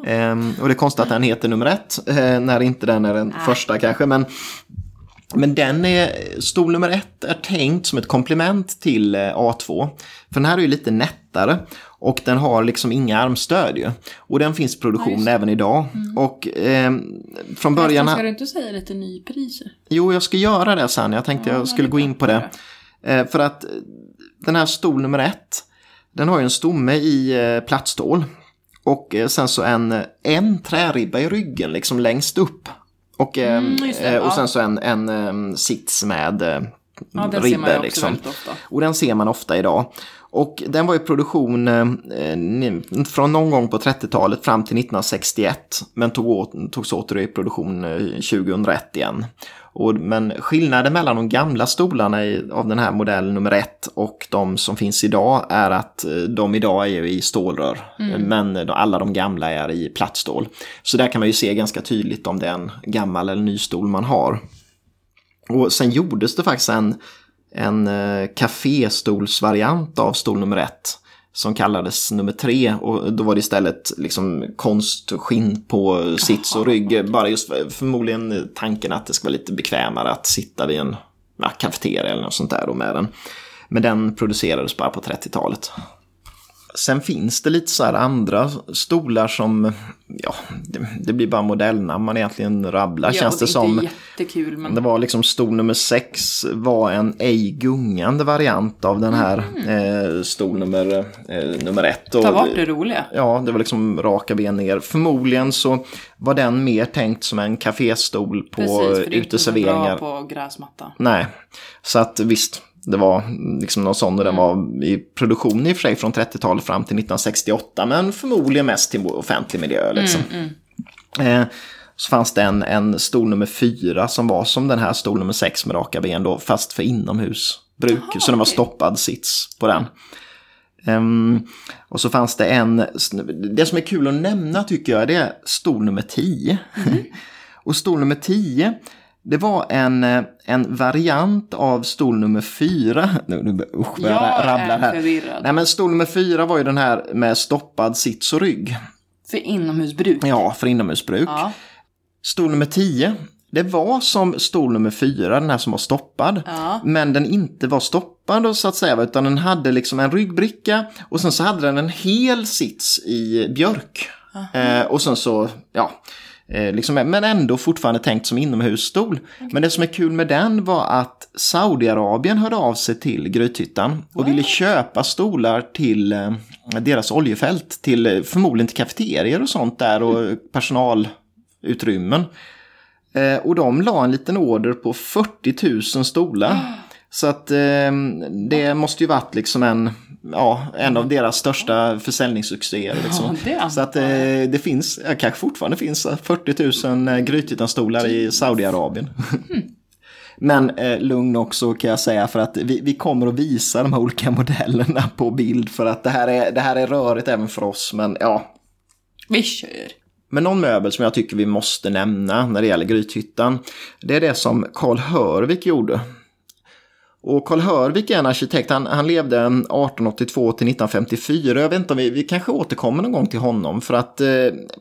A: Ehm, och det är konstigt att den heter nummer ett eh, när inte den är den Nej. första kanske. Men, men den är, stol nummer ett är tänkt som ett komplement till eh, A2. För den här är ju lite nättare och den har liksom inga armstöd ju. Och den finns i produktion ja, även idag. Mm. Och eh, från början...
B: Ska du inte säga lite nypriser?
A: Jo, jag ska göra det sen. Jag tänkte ja, jag skulle gå in på det. Eh, för att den här stol nummer ett, den har ju en stomme i eh, plattstål. Och eh, sen så en, en träribba i ryggen liksom längst upp. Och, eh, mm, det, och sen så en, en, en sits med ja, den ribbe. Ser man liksom. ofta. Och den ser man ofta idag. Och den var i produktion eh, från någon gång på 30-talet fram till 1961. Men tog åt, togs åter i produktion eh, 2001 igen. Och, men skillnaden mellan de gamla stolarna i, av den här modell nummer ett och de som finns idag är att eh, de idag är i stålrör. Mm. Men alla de gamla är i plattstål. Så där kan man ju se ganska tydligt om det är en gammal eller ny stol man har. Och sen gjordes det faktiskt en, en eh, kaféstolsvariant av stol nummer ett som kallades nummer tre och då var det istället liksom konstskinn på sits och rygg. Bara just förmodligen tanken att det ska vara lite bekvämare att sitta vid en ja, kafeteria eller något sånt där med den. Men den producerades bara på 30-talet. Sen finns det lite så här andra stolar som, ja, det, det blir bara modellnamn man egentligen rabblar ja, känns det, det som.
B: Jättekul, men...
A: Det var liksom stol nummer sex var en ej gungande variant av den här mm. eh, stol nummer, eh, nummer ett.
B: Ta bort det roliga.
A: Ja, det var liksom raka ben ner. Förmodligen så var den mer tänkt som en kaféstol på Precis, uteserveringar. Precis,
B: bra på gräsmatta.
A: Nej, så att visst, det var liksom någon sån och den var i produktion i och för sig från 30-talet fram till 1968 men förmodligen mest till offentlig miljö. Liksom. Mm, mm. Eh, så fanns det en, en stol nummer fyra som var som den här stol nummer sex med raka ben då fast för inomhusbruk. Aha, så den var stoppad sits på den. Um, och så fanns det en, det som är kul att nämna tycker jag det är stol nummer 10. Mm. och stol nummer 10 det var en, eh, en variant av stol nummer fyra. Nu, nu usch, jag, jag rabblar här. Förvirrad. Nej, men stol nummer fyra var ju den här med stoppad sits och rygg.
B: För inomhusbruk?
A: Ja, för inomhusbruk. Ja. Stol nummer tio, det var som stol nummer fyra, den här som var stoppad. Ja. Men den inte var stoppad så att säga, utan den hade liksom en ryggbricka och sen så hade den en hel sits i björk. Eh, och sen så, ja, Eh, liksom, men ändå fortfarande tänkt som inomhusstol. Okay. Men det som är kul med den var att Saudiarabien hörde av sig till Grythyttan och What? ville köpa stolar till eh, deras oljefält. Till, eh, förmodligen till kafeterier och sånt där och mm. personalutrymmen. Eh, och de la en liten order på 40 000 stolar. Så att eh, det måste ju varit liksom en ja, en av deras största försäljningssuccéer. Liksom. Ja, så att eh, det finns, kanske fortfarande finns 40 000 eh, Grythyttan-stolar i Saudiarabien. Mm. Men eh, lugn också kan jag säga för att vi, vi kommer att visa de här olika modellerna på bild för att det här är, det här är rörigt även för oss. Men ja.
B: Vi kör.
A: Men någon möbel som jag tycker vi måste nämna när det gäller Grythyttan. Det är det som Karl Hörvik gjorde. Och Karl Hörvik är en arkitekt, han, han levde 1882 till 1954. Jag vet inte om vi, vi kanske återkommer någon gång till honom. För att eh,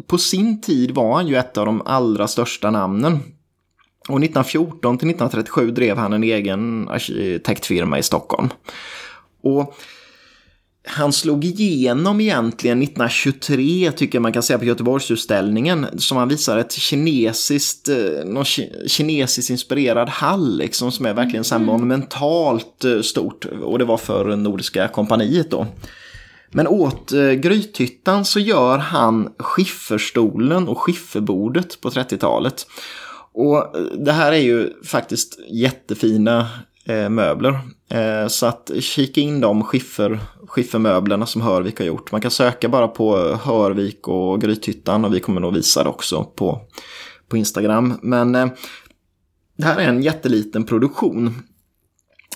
A: på sin tid var han ju ett av de allra största namnen. Och 1914 till 1937 drev han en egen arkitektfirma i Stockholm. Och han slog igenom egentligen 1923 tycker man kan säga på Göteborgsutställningen som han visar ett kinesiskt, eh, någon kinesiskt inspirerad hall liksom som är verkligen så mm. monumentalt eh, stort och det var för Nordiska kompaniet då. Men åt eh, Grythyttan så gör han skifferstolen och skifferbordet på 30-talet. Och det här är ju faktiskt jättefina eh, möbler. Eh, så att kika in de skiffer, skiffermöblerna som Hörvik har gjort. Man kan söka bara på eh, Hörvik och Grythyttan och vi kommer nog visa det också på, på Instagram. Men eh, det här är en jätteliten produktion.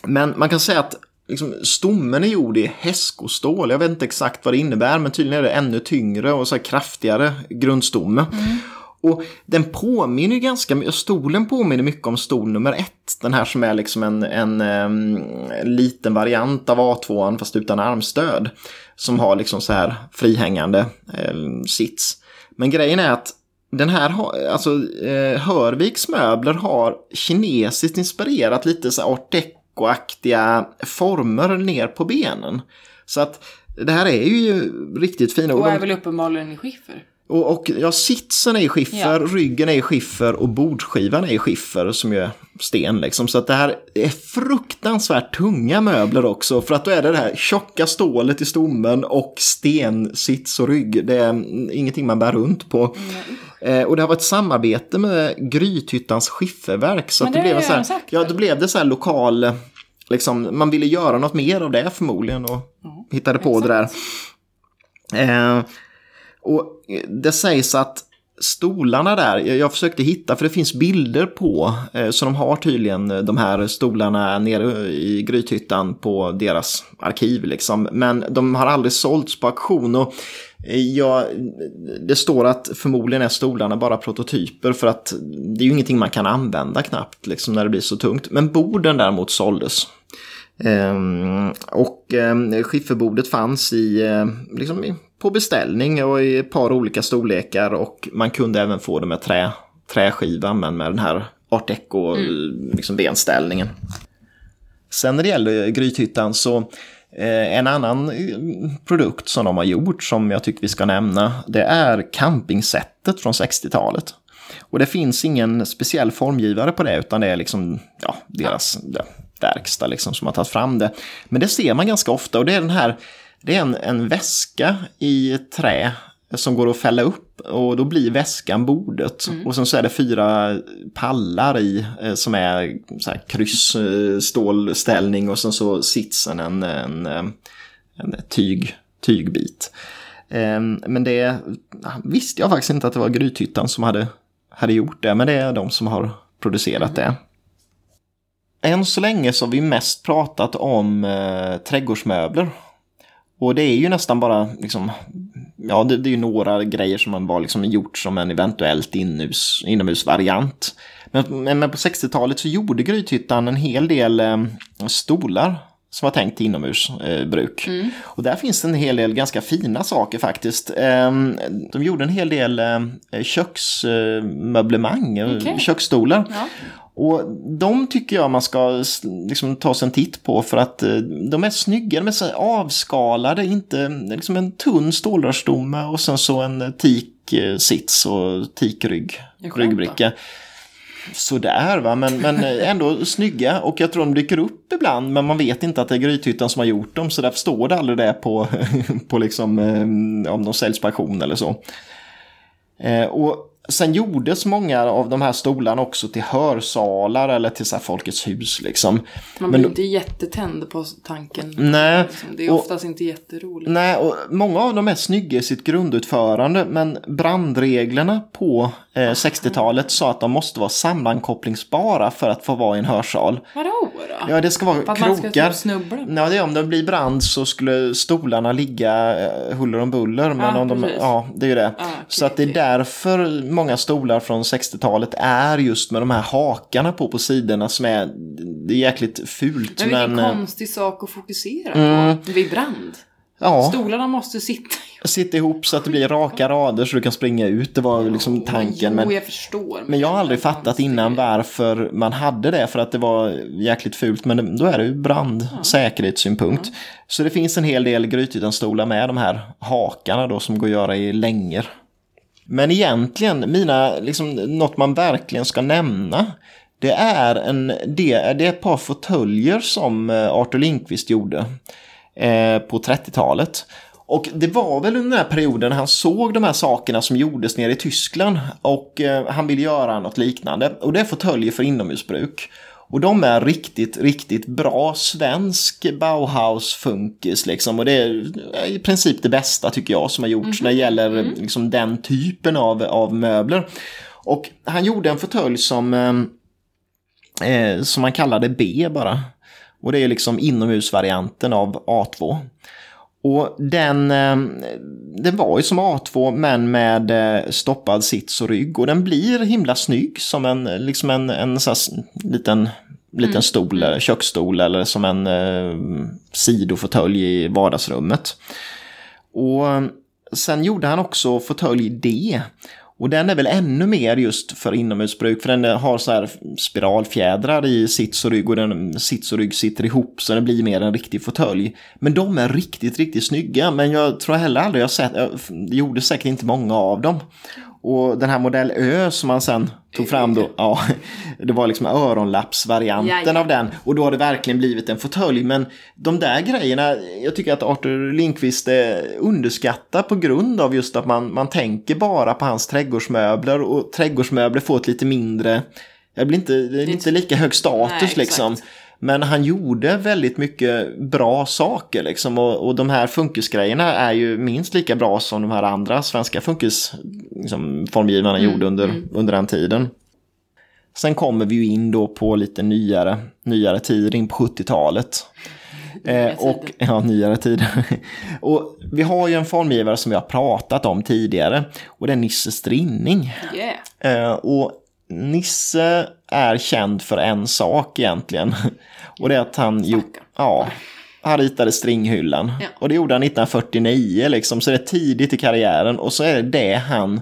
A: Men man kan säga att liksom, stommen är gjord i häskostål. Jag vet inte exakt vad det innebär men tydligen är det ännu tyngre och så här kraftigare grundstomme. Mm. Och den påminner ganska mycket, stolen påminner mycket om stol nummer ett. Den här som är liksom en, en, en liten variant av A2 fast utan armstöd. Som har liksom så här frihängande eh, sits. Men grejen är att den här, alltså eh, Hörviks möbler har kinesiskt inspirerat lite så art deco-aktiga former ner på benen. Så att det här är ju riktigt fina.
B: Och är väl uppenbarligen i skiffer?
A: Och, och ja, sitsen är i skiffer, ja. ryggen är i skiffer och bordskivan är i skiffer som ju är sten liksom. Så att det här är fruktansvärt tunga möbler också. För att då är det det här tjocka stålet i stommen och sten, sits och rygg. Det är ingenting man bär runt på. Mm. Eh, och det har varit samarbete med Grythyttans skifferverk. Så
B: det,
A: det blev
B: så här,
A: ja, då blev det så här lokal, liksom, man ville göra något mer av det förmodligen och mm. hittade på exakt. det där. Eh, och eh, det sägs att stolarna där, jag försökte hitta för det finns bilder på, eh, så de har tydligen eh, de här stolarna nere i Grythyttan på deras arkiv liksom. Men de har aldrig sålts på auktion och ja, det står att förmodligen är stolarna bara prototyper för att det är ju ingenting man kan använda knappt liksom när det blir så tungt. Men borden däremot såldes. Ehm, och ehm, skifferbordet fanns i, eh, liksom på beställning och i ett par olika storlekar och man kunde även få det med trä, träskiva men med den här art deco mm. liksom benställningen. Sen när det gäller Grythyttan så eh, en annan eh, produkt som de har gjort som jag tycker vi ska nämna det är campingsättet från 60-talet. Och det finns ingen speciell formgivare på det utan det är liksom ja, deras ja. Verkstad liksom som har tagit fram det. Men det ser man ganska ofta och det är den här det är en, en väska i trä som går att fälla upp och då blir väskan bordet. Mm. Och sen så är det fyra pallar i eh, som är så här kryssstålställning och sen så sitsen en, en, eh, en tyg, tygbit. Ehm, men det visste jag faktiskt inte att det var Grythyttan som hade, hade gjort det, men det är de som har producerat mm. det. Än så länge så har vi mest pratat om eh, trädgårdsmöbler och det är ju nästan bara, liksom, ja det, det är ju några grejer som man bara liksom gjort som en eventuellt inomhus, inomhusvariant. Men, men på 60-talet så gjorde Grythyttan en hel del eh, stolar som var tänkt till inomhusbruk. Eh, mm. Och där finns en hel del ganska fina saker faktiskt. Eh, de gjorde en hel del eh, köksmöblemang, okay. köksstolar. Ja. Och de tycker jag man ska liksom ta sig en titt på för att eh, de är snygga, de är så avskalade, inte liksom en tunn stålrörsstomme och sen så en teak-sits och teakrygg, ryggbricka. Sådär va, men, men ändå snygga och jag tror de dyker upp ibland men man vet inte att det är Grythyttan som har gjort dem så därför står det aldrig det på, på liksom, eh, om de säljs på auktion eller så. Eh, och Sen gjordes många av de här stolarna också till hörsalar eller till så här Folkets hus. Liksom.
B: Man blir Men, inte jättetänd på tanken.
A: Nej.
B: Liksom. Det är oftast och, inte jätteroligt.
A: Nej, och många av dem är snygga i sitt grundutförande. Men brandreglerna på eh, 60-talet sa att de måste vara sammankopplingsbara för att få vara i en hörsal.
B: Vadå då?
A: Ja, det ska vara
B: för
A: krokar. Man
B: ska snubbla?
A: Ja, det är om det blir brand så skulle stolarna ligga eh, huller om buller. Men ja, om de, ja, det är ju det. Ah, okay, så att det är därför många stolar från 60-talet är just med de här hakarna på på sidorna som är, det är jäkligt fult.
B: Men vilken men, eh, konstig sak att fokusera mm. på vid brand. Ja. Stolarna måste sitta
A: Sitta ihop så att det blir raka rader så du kan springa ut. Det var liksom tanken.
B: Men, jo, jag förstår.
A: Men jag har aldrig fattat innan varför man hade det. För att det var jäkligt fult. Men då är det ju brandsäkerhetssynpunkt. Ja. Så det finns en hel del Grythyttan-stolar med de här hakarna då som går att göra i längor. Men egentligen, mina, liksom, något man verkligen ska nämna. Det är, en, det, det är ett par fåtöljer som eh, Arthur Lindqvist gjorde på 30-talet. Och det var väl under den här perioden han såg de här sakerna som gjordes nere i Tyskland och eh, han ville göra något liknande. Och det är fåtöljer för inomhusbruk. Och de är riktigt, riktigt bra svensk Bauhaus-funkis liksom. Och det är i princip det bästa tycker jag som har gjorts mm när det gäller mm. liksom, den typen av, av möbler. Och han gjorde en fåtölj som, eh, eh som man kallade B bara. Och det är liksom inomhusvarianten av A2. Och den, eh, den var ju som A2 men med eh, stoppad sits och rygg och den blir himla snygg som en, liksom en, en så liten, liten mm. stol, mm. köksstol eller som en eh, sidofåtölj i vardagsrummet. Och sen gjorde han också fåtölj D och den är väl ännu mer just för inomhusbruk för den har så här spiralfjädrar i sits och rygg och den sits och rygg sitter ihop så den blir mer en riktig fåtölj. Men de är riktigt, riktigt snygga men jag tror heller aldrig jag sett, det gjorde säkert inte många av dem. Och den här modell Ö som man sen tog fram då, ja, det var liksom öronlappsvarianten av den. Och då har det verkligen blivit en fåtölj. Men de där grejerna, jag tycker att Arthur Lindqvist är underskattar på grund av just att man, man tänker bara på hans trädgårdsmöbler och trädgårdsmöbler får ett lite mindre, det blir inte, det är inte lika hög status Nej, liksom. Men han gjorde väldigt mycket bra saker liksom och, och de här funkisgrejerna är ju minst lika bra som de här andra svenska funkisformgivarna liksom, mm, gjorde under, mm. under den tiden. Sen kommer vi ju in då på lite nyare, nyare tid, in på 70-talet. Eh, och, ja, nyare tid. och vi har ju en formgivare som vi har pratat om tidigare och det är Nisse Strinning. Yeah. Eh, och Nisse är känd för en sak egentligen. Och det är att han, jo, ja, han ritade stringhyllan. Ja. Och det gjorde han 1949 liksom, så det är tidigt i karriären. Och så är det det han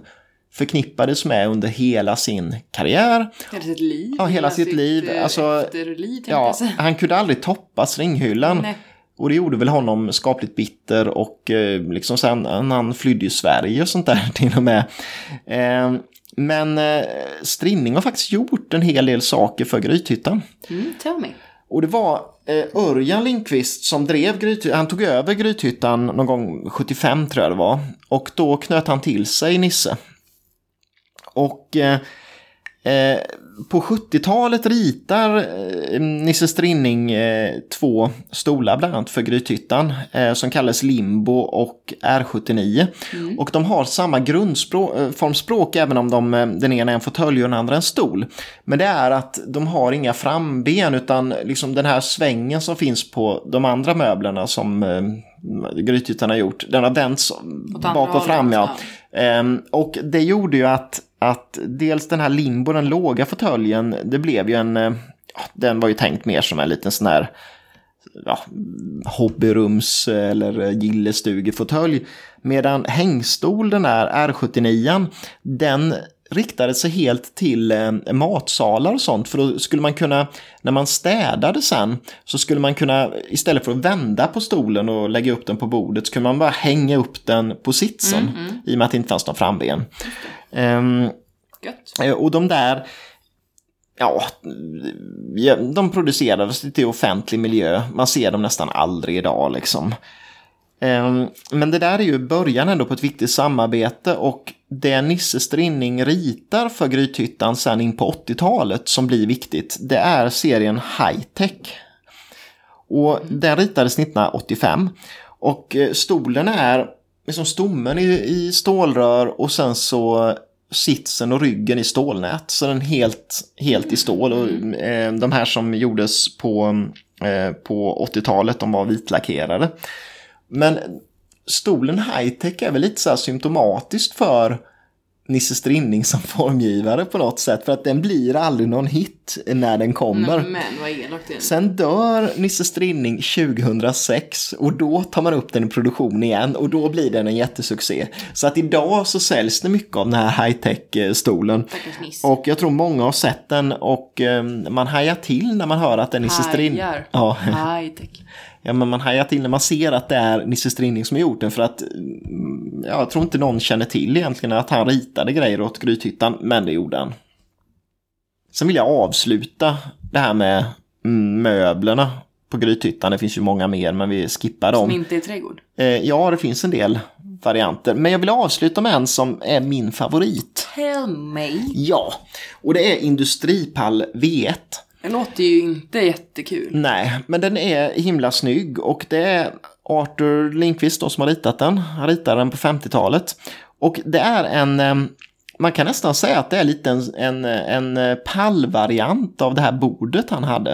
A: förknippades med under hela sin karriär.
B: Hela sitt liv.
A: Ja, hela, sitt, sitt liv. Eh, alltså,
B: efterliv,
A: ja, han kunde aldrig toppa stringhyllan. Nej. Och det gjorde väl honom skapligt bitter och eh, liksom sen han flydde ju Sverige och sånt där till och med. Eh, men eh, Strinning har faktiskt gjort en hel del saker för Grythyttan.
B: Mm, tell me.
A: Och det var eh, Örjan Lindqvist som drev Grythyttan. Han tog över Grythyttan någon gång 75 tror jag det var. Och då knöt han till sig Nisse. Och eh, Eh, på 70-talet ritar eh, Nisse Strinning eh, två stolar bland annat för Grythyttan eh, som kallas Limbo och R79. Mm. Och de har samma grundformspråk även om de, den ena är en fåtölj och den andra en stol. Men det är att de har inga framben utan liksom den här svängen som finns på de andra möblerna som Grythyttan har gjort, den har vänts bak och fram. Ja. Ehm, och det gjorde ju att att dels den här limbo, den låga fåtöljen, det blev ju en, eh, den var ju tänkt mer som en liten sån här ja, hobbyrums eh, eller gillestugefåtölj. Medan hängstol, den här R79, den riktade sig helt till eh, matsalar och sånt. För då skulle man kunna, när man städade sen, så skulle man kunna, istället för att vända på stolen och lägga upp den på bordet, så kunde man bara hänga upp den på sitsen. Mm, mm. I och med att det inte fanns någon framben. Um, och de där, ja, de producerades till offentlig miljö. Man ser dem nästan aldrig idag liksom. Um, men det där är ju början ändå på ett viktigt samarbete och det Nisse Strinning ritar för Grythyttan sen in på 80-talet som blir viktigt, det är serien High Tech. Och den ritades 1985. Och eh, stolen är liksom stommen i, i stålrör och sen så sitsen och ryggen i stålnät. Så den helt, helt i stål. Och, eh, de här som gjordes på, eh, på 80-talet, de var vitlackerade. Men stolen high-tech är väl lite så här symptomatiskt för Nisse Strinning som formgivare på något sätt. För att den blir aldrig någon hit när den kommer.
B: men vad elakt
A: Sen dör Nisse Strinning 2006 och då tar man upp den i produktion igen och då blir den en jättesuccé. Så att idag så säljs det mycket av den här high-tech-stolen. Och jag tror många har sett den och um, man hajar till när man hör att den är Nisse Strinning.
B: Ja. High-tech
A: ja, men man hajar till när man ser att det är Nisse Strinning som har gjort den för att mm, jag tror inte någon känner till egentligen att han ritade grejer åt Grythyttan, men det gjorde han. Sen vill jag avsluta det här med möblerna på Grythyttan. Det finns ju många mer, men vi skippar dem.
B: Som inte är trädgård?
A: Eh, ja, det finns en del varianter. Men jag vill avsluta med en som är min favorit.
B: Tell me.
A: Ja, och det är Industripall V1.
B: Det låter ju inte jättekul.
A: Nej, men den är himla snygg och det är Arthur Lindqvist då som har ritat den. Han ritade den på 50-talet. Och det är en, man kan nästan säga att det är lite en, en, en pallvariant av det här bordet han hade.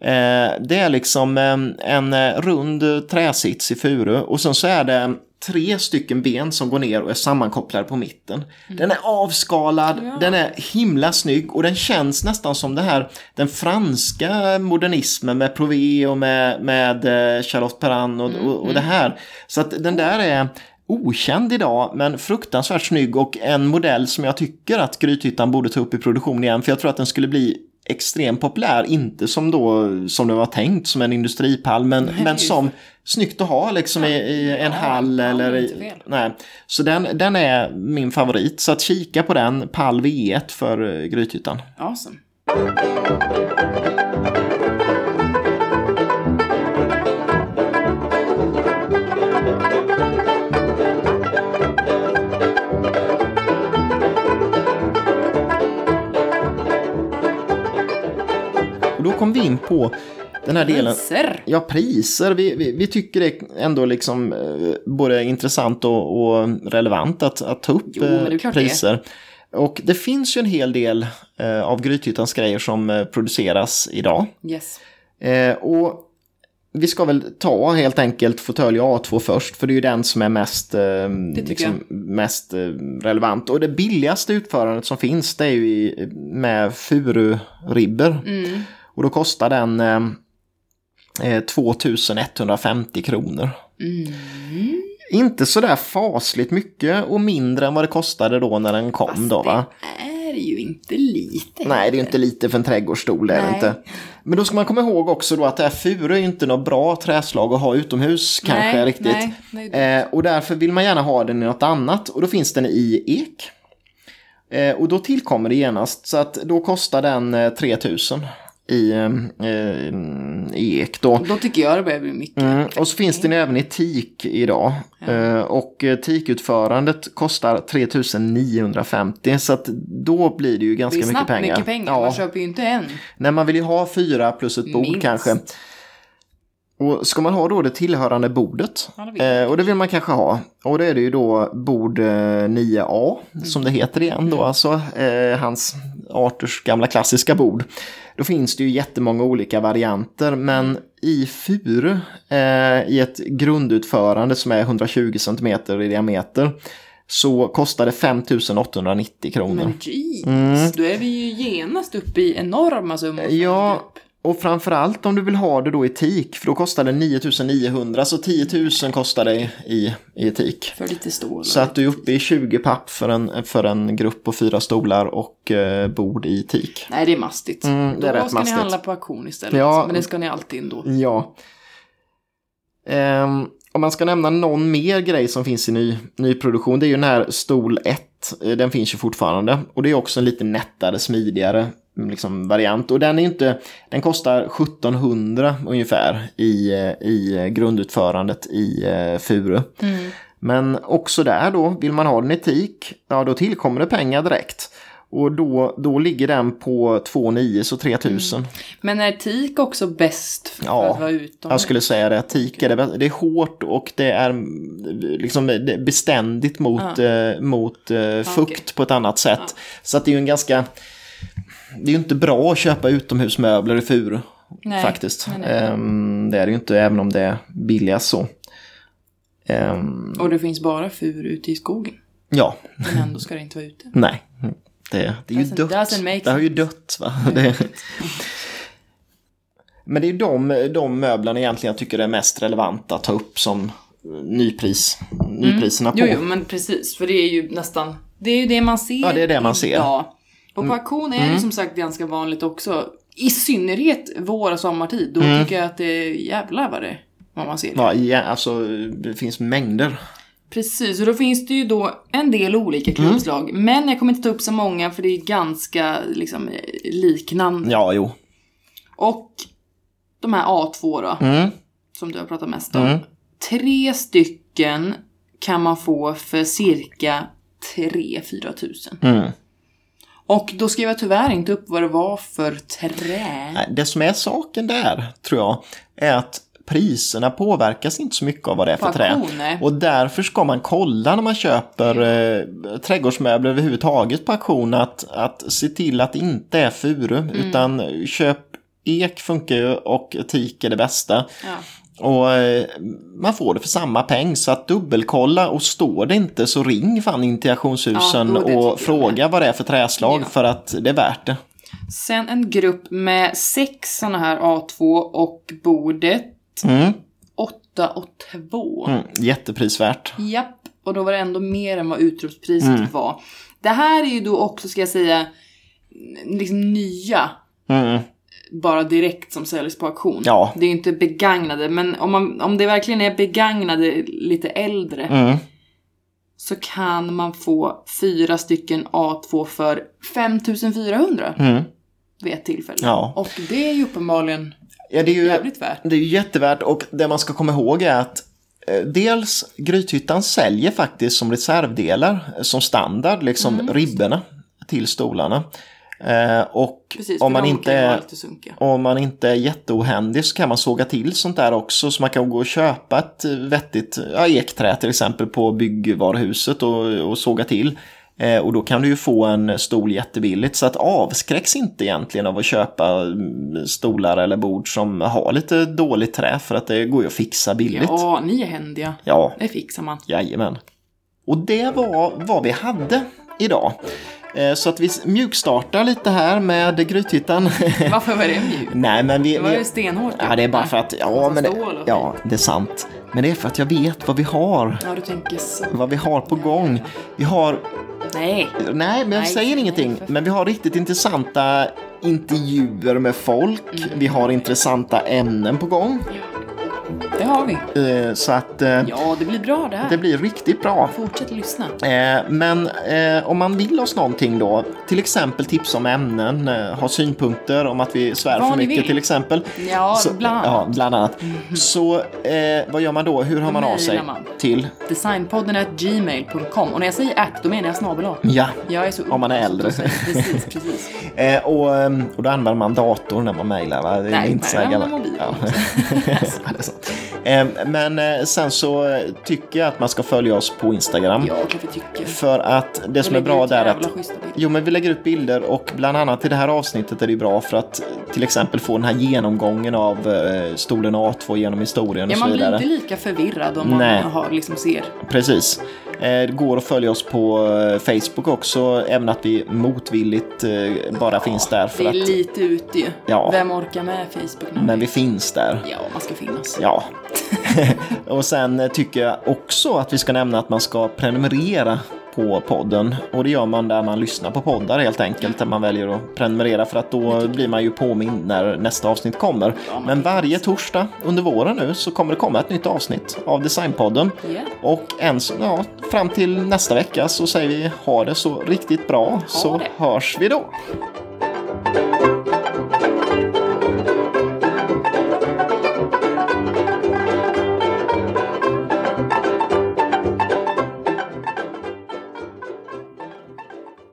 A: Eh, det är liksom en rund träsits i furu och sen så är det tre stycken ben som går ner och är sammankopplade på mitten. Den är avskalad,
B: Ja.
A: den är himla snygg och den känns nästan som det här, den franska modernismen med Prouvé och med, med eh, Charlotte Perrin och, och, och det här. Så att den där är okänd idag men fruktansvärt snygg och en modell som jag tycker att Grythyttan borde ta upp i produktion igen för jag tror att den skulle bli extremt populär, inte som då som det var tänkt som en industripall men, men
B: är ju-
A: som snyggt att ha liksom i, i en
B: Ja,
A: hall
B: ja,
A: eller i, nej. Så den, den är min favorit så att kika på den, pall V1 för eh, Grythyttan.
B: Awesome.
A: Kom vi in på den här delen.
B: Priser.
A: Ja, priser. Vi, vi, vi tycker det är ändå liksom eh, både intressant och, och relevant att, att ta upp
B: Jo, det
A: eh,
B: klart det
A: priser. Och det finns ju en hel del eh, av Grythyttans grejer som eh, produceras idag.
B: Yes.
A: Eh, och vi ska väl ta helt enkelt fåtölj A2 först, för det är ju den som är mest, eh, liksom, mest eh, relevant. Och det billigaste utförandet som finns, det är ju i, med fururibbor.
B: Mm.
A: Och då kostar den eh, eh, 2150 kronor.
B: Mm.
A: Inte sådär fasligt mycket och mindre än vad det kostade då när den kom
B: Fast
A: då va?
B: det är ju inte lite.
A: Nej, det är ju inte lite för en trädgårdsstol, är det inte. Men då ska man komma ihåg också då att det här furu är inte något bra träslag att ha utomhus kanske
B: Nej,
A: riktigt.
B: nej, nej,
A: Eh, och därför vill man gärna ha den i något annat och då finns den i ek. Eh, och då tillkommer det genast så att då kostar den eh, 3000 i, eh, i ek då.
B: Då tycker jag det börjar bli mycket.
A: Mm, och så finns den även i teak idag. Eh, och eh, teakutförandet kostar 3950 så att då blir det ju
B: Det
A: ganska
B: är
A: mycket pengar.
B: mycket pengar.
A: Ja,
B: Man köper ju inte en.
A: Nej, man vill ju ha fyra plus ett bord
B: Minst.
A: kanske. Och ska man ha då det tillhörande bordet,
B: Ja, det
A: eh, och det vill man kanske ha, och det är det ju då bord eh, 9A, som det heter igen då, alltså eh, hans Arturs gamla klassiska bord. Då finns det ju jättemånga olika varianter, men i furu, eh, i ett grundutförande som är 120 cm i diameter, så kostar det 5890 kronor.
B: Men jeez, då är vi ju genast uppe i enorma summor.
A: Mm. Ja,
B: grupp.
A: Och framförallt om du vill ha det då i teak, för då kostar det 9900, så 10 000 kostar det i, i teak.
B: För lite stål.
A: Så att du är uppe i 20 papp för en, för en grupp på fyra stolar och eh, bord i teak.
B: Nej, det är mastigt.
A: Mm, det är
B: Då
A: rätt
B: ska
A: mastigt.
B: ni handla på auktion istället.
A: Ja.
B: Men det ska ni alltid ändå.
A: Ja. Ehm, om man ska nämna någon mer grej som finns i ny, nyproduktion, det är ju den här stol 1. Eh, Den finns ju fortfarande. Och det är också en lite nättare, smidigare liksom, variant. Och den är inte, den kostar 1700 ungefär i, eh, i grundutförandet i eh, furu. Men också där då, vill man ha den i teak, ja då tillkommer det pengar direkt. Och då, då ligger den på 2,9 så 3000.
B: Men är teak också bäst för
A: Ja,
B: att vara utomhus?
A: Jag skulle säga det. Teak är det, bästa. det är hårt och det är mm, liksom beständigt mot, eh, mot eh, fukt på ett annat sätt. Så att det är ju en ganska... Det är ju inte bra att köpa utomhusmöbler i furu.
B: Nej,
A: Faktiskt.
B: nej, nej.
A: Ehm, det är det ju inte även om det är billigast så. Ehm,
B: Och det finns bara fur ute i skogen.
A: ja,
B: Men ändå ska det inte vara ute.
A: nej. Det, det är ju
B: Doesn't-
A: dött.
B: doesn't
A: Det har ju dött va. Det, men det är ju de, de möblerna egentligen jag tycker är mest relevanta att ta upp som nypris, nypriserna på.
B: Jo, jo, men precis. För det är ju nästan... Det är ju det man ser
A: Ja, det är det man ser. Mm.
B: idag. Och på auktion är det som sagt ganska vanligt också. I synnerhet vår och sommartid. Då
A: Mm.
B: tycker jag att det är jävlar vad det vad man ser.
A: Ja, ja, alltså det finns mängder.
B: Precis, och då finns det ju då en del olika
A: Mm.
B: klubbslag. Men jag kommer inte ta upp så många för det är ganska liksom liknande.
A: Ja, jo.
B: Och de här A2 då,
A: Mm.
B: som du har pratat mest om. Tre stycken kan man få för cirka 3-4 tusen. Och då skrev jag tyvärr inte upp vad det var för trä.
A: Det som är saken där, tror jag, är att priserna påverkas inte så mycket av vad det är för trä.
B: nej.
A: Och därför ska man kolla när man köper eh, trädgårdsmöbler överhuvudtaget på auktion att, att se till att det inte är furu,
B: Mm.
A: utan köp ek funkar ju och teak är det bästa.
B: Ja.
A: Och eh, man får det för samma peng så att dubbelkolla och står det inte så ring fan in till auktionshusen
B: Ja, tycker
A: och
B: jag
A: fråga vad det är för träslag
B: Ja.
A: för att det är värt det.
B: Sen en grupp med sex sådana här A2 och bordet
A: Mm,
B: 8 och 2.
A: mm, jätteprisvärt.
B: Japp, och då var det ändå mer än vad utropspriset
A: Mm.
B: var. Det här är ju då också, ska jag säga, liksom nya.
A: Mm,
B: Bara direkt som säljs på auktion.
A: Ja.
B: Det är ju inte begagnade, men om, man, om det verkligen är begagnade lite äldre
A: mm,
B: så kan man få fyra stycken A2 för 5400
A: mm.
B: vid ett tillfälle.
A: Ja.
B: Och det är ju uppenbarligen
A: Ja, det är ju
B: jävligt värt.
A: det är ju jättevärt och det man ska komma ihåg är att eh, Dels Grythyttan säljer faktiskt som reservdelar, eh, som standard, liksom
B: Mm.
A: ribborna till stolarna. Eh, och
B: Precis,
A: om man, inte är, om man inte är jätteohändig så kan man såga till sånt där också. Så man kan gå och köpa ett vettigt ja, ekträ till exempel på byggvaruhuset och, och såga till. Eh, och då kan du ju få en stol jättebilligt. Så att avskräcks inte egentligen av att köpa mm, stolar eller bord som har lite dåligt trä. För att det går ju att fixa billigt.
B: Ja, ni är händiga.
A: ja
B: Det fixar man.
A: Jajamän. Och det var vad vi hade idag. Eh, Så att vi mjukstartar lite här med Grythyttan.
B: Varför var det mjukt?
A: Nej men vi...
B: Det var ju stenhårt.
A: ja det är bara för att... Ja
B: Massa
A: men det, ja det är sant. Men det är för att jag vet vad vi har.
B: Ja, du tänker så.
A: Vad vi har på gång. Vi har...
B: Nej.
A: Nej men jag
B: Nej,
A: säger
B: nej,
A: ingenting.
B: för-
A: Men vi har riktigt intressanta intervjuer med folk.
B: Mm.
A: Vi har intressanta ämnen på gång.
B: Det har vi.
A: Eh, Så att eh,
B: Ja, det blir bra det här.
A: det blir riktigt bra.
B: Fortsätt lyssna.
A: Eh, Men om man vill oss någonting då, till exempel tips om ämnen, ha synpunkter om att vi svär
B: Vad
A: för mycket
B: vill.
A: till exempel.
B: Ja,
A: Så-
B: bland annat.
A: Ja, bland annat. Så eh, vad gör man då? Hur hör man av sig?
B: man.
A: Till?
B: Designpodden gmail.com och när jag säger att då menar jag snabel.
A: Ja.
B: Jag är så
A: Om man är
B: så
A: äldre.
B: Precis, precis.
A: Och, och då använder man dator när man mejlar va?
B: Nej,
A: inte så
B: man använder mobilen.
A: Ja. ja, det är sant. Eh, men eh, sen så tycker jag att man ska följa oss på Instagram.
B: Ja, klart vi tycker.
A: För att det som är bra där är att. Jo, men vi lägger ut bilder och bland annat i det här avsnittet är det ju bra för att till exempel få den här genomgången av eh, stolen A2 genom historien
B: Ja,
A: och så
B: man blir
A: vidare.
B: inte lika förvirrad om man
A: Nej.
B: har, liksom ser.
A: Precis. Eh, Det går att följa oss på eh, Facebook också, även att vi motvilligt eh, bara finns där för
B: Det är
A: att...
B: lite ute ju.
A: Ja.
B: Vem orkar med Facebook nu?
A: Men vi finns där.
B: Ja, man ska finnas.
A: Ja. och sen tycker jag också att vi ska nämna att man ska prenumerera på podden. Och det gör man där man lyssnar på poddar helt enkelt. Där man väljer att prenumerera för att då blir man ju påmind när nästa avsnitt kommer. Men varje torsdag under våren nu så kommer det komma ett nytt avsnitt av Designpodden. Och än ja, fram till nästa vecka så säger vi ha det så riktigt bra så hörs vi då.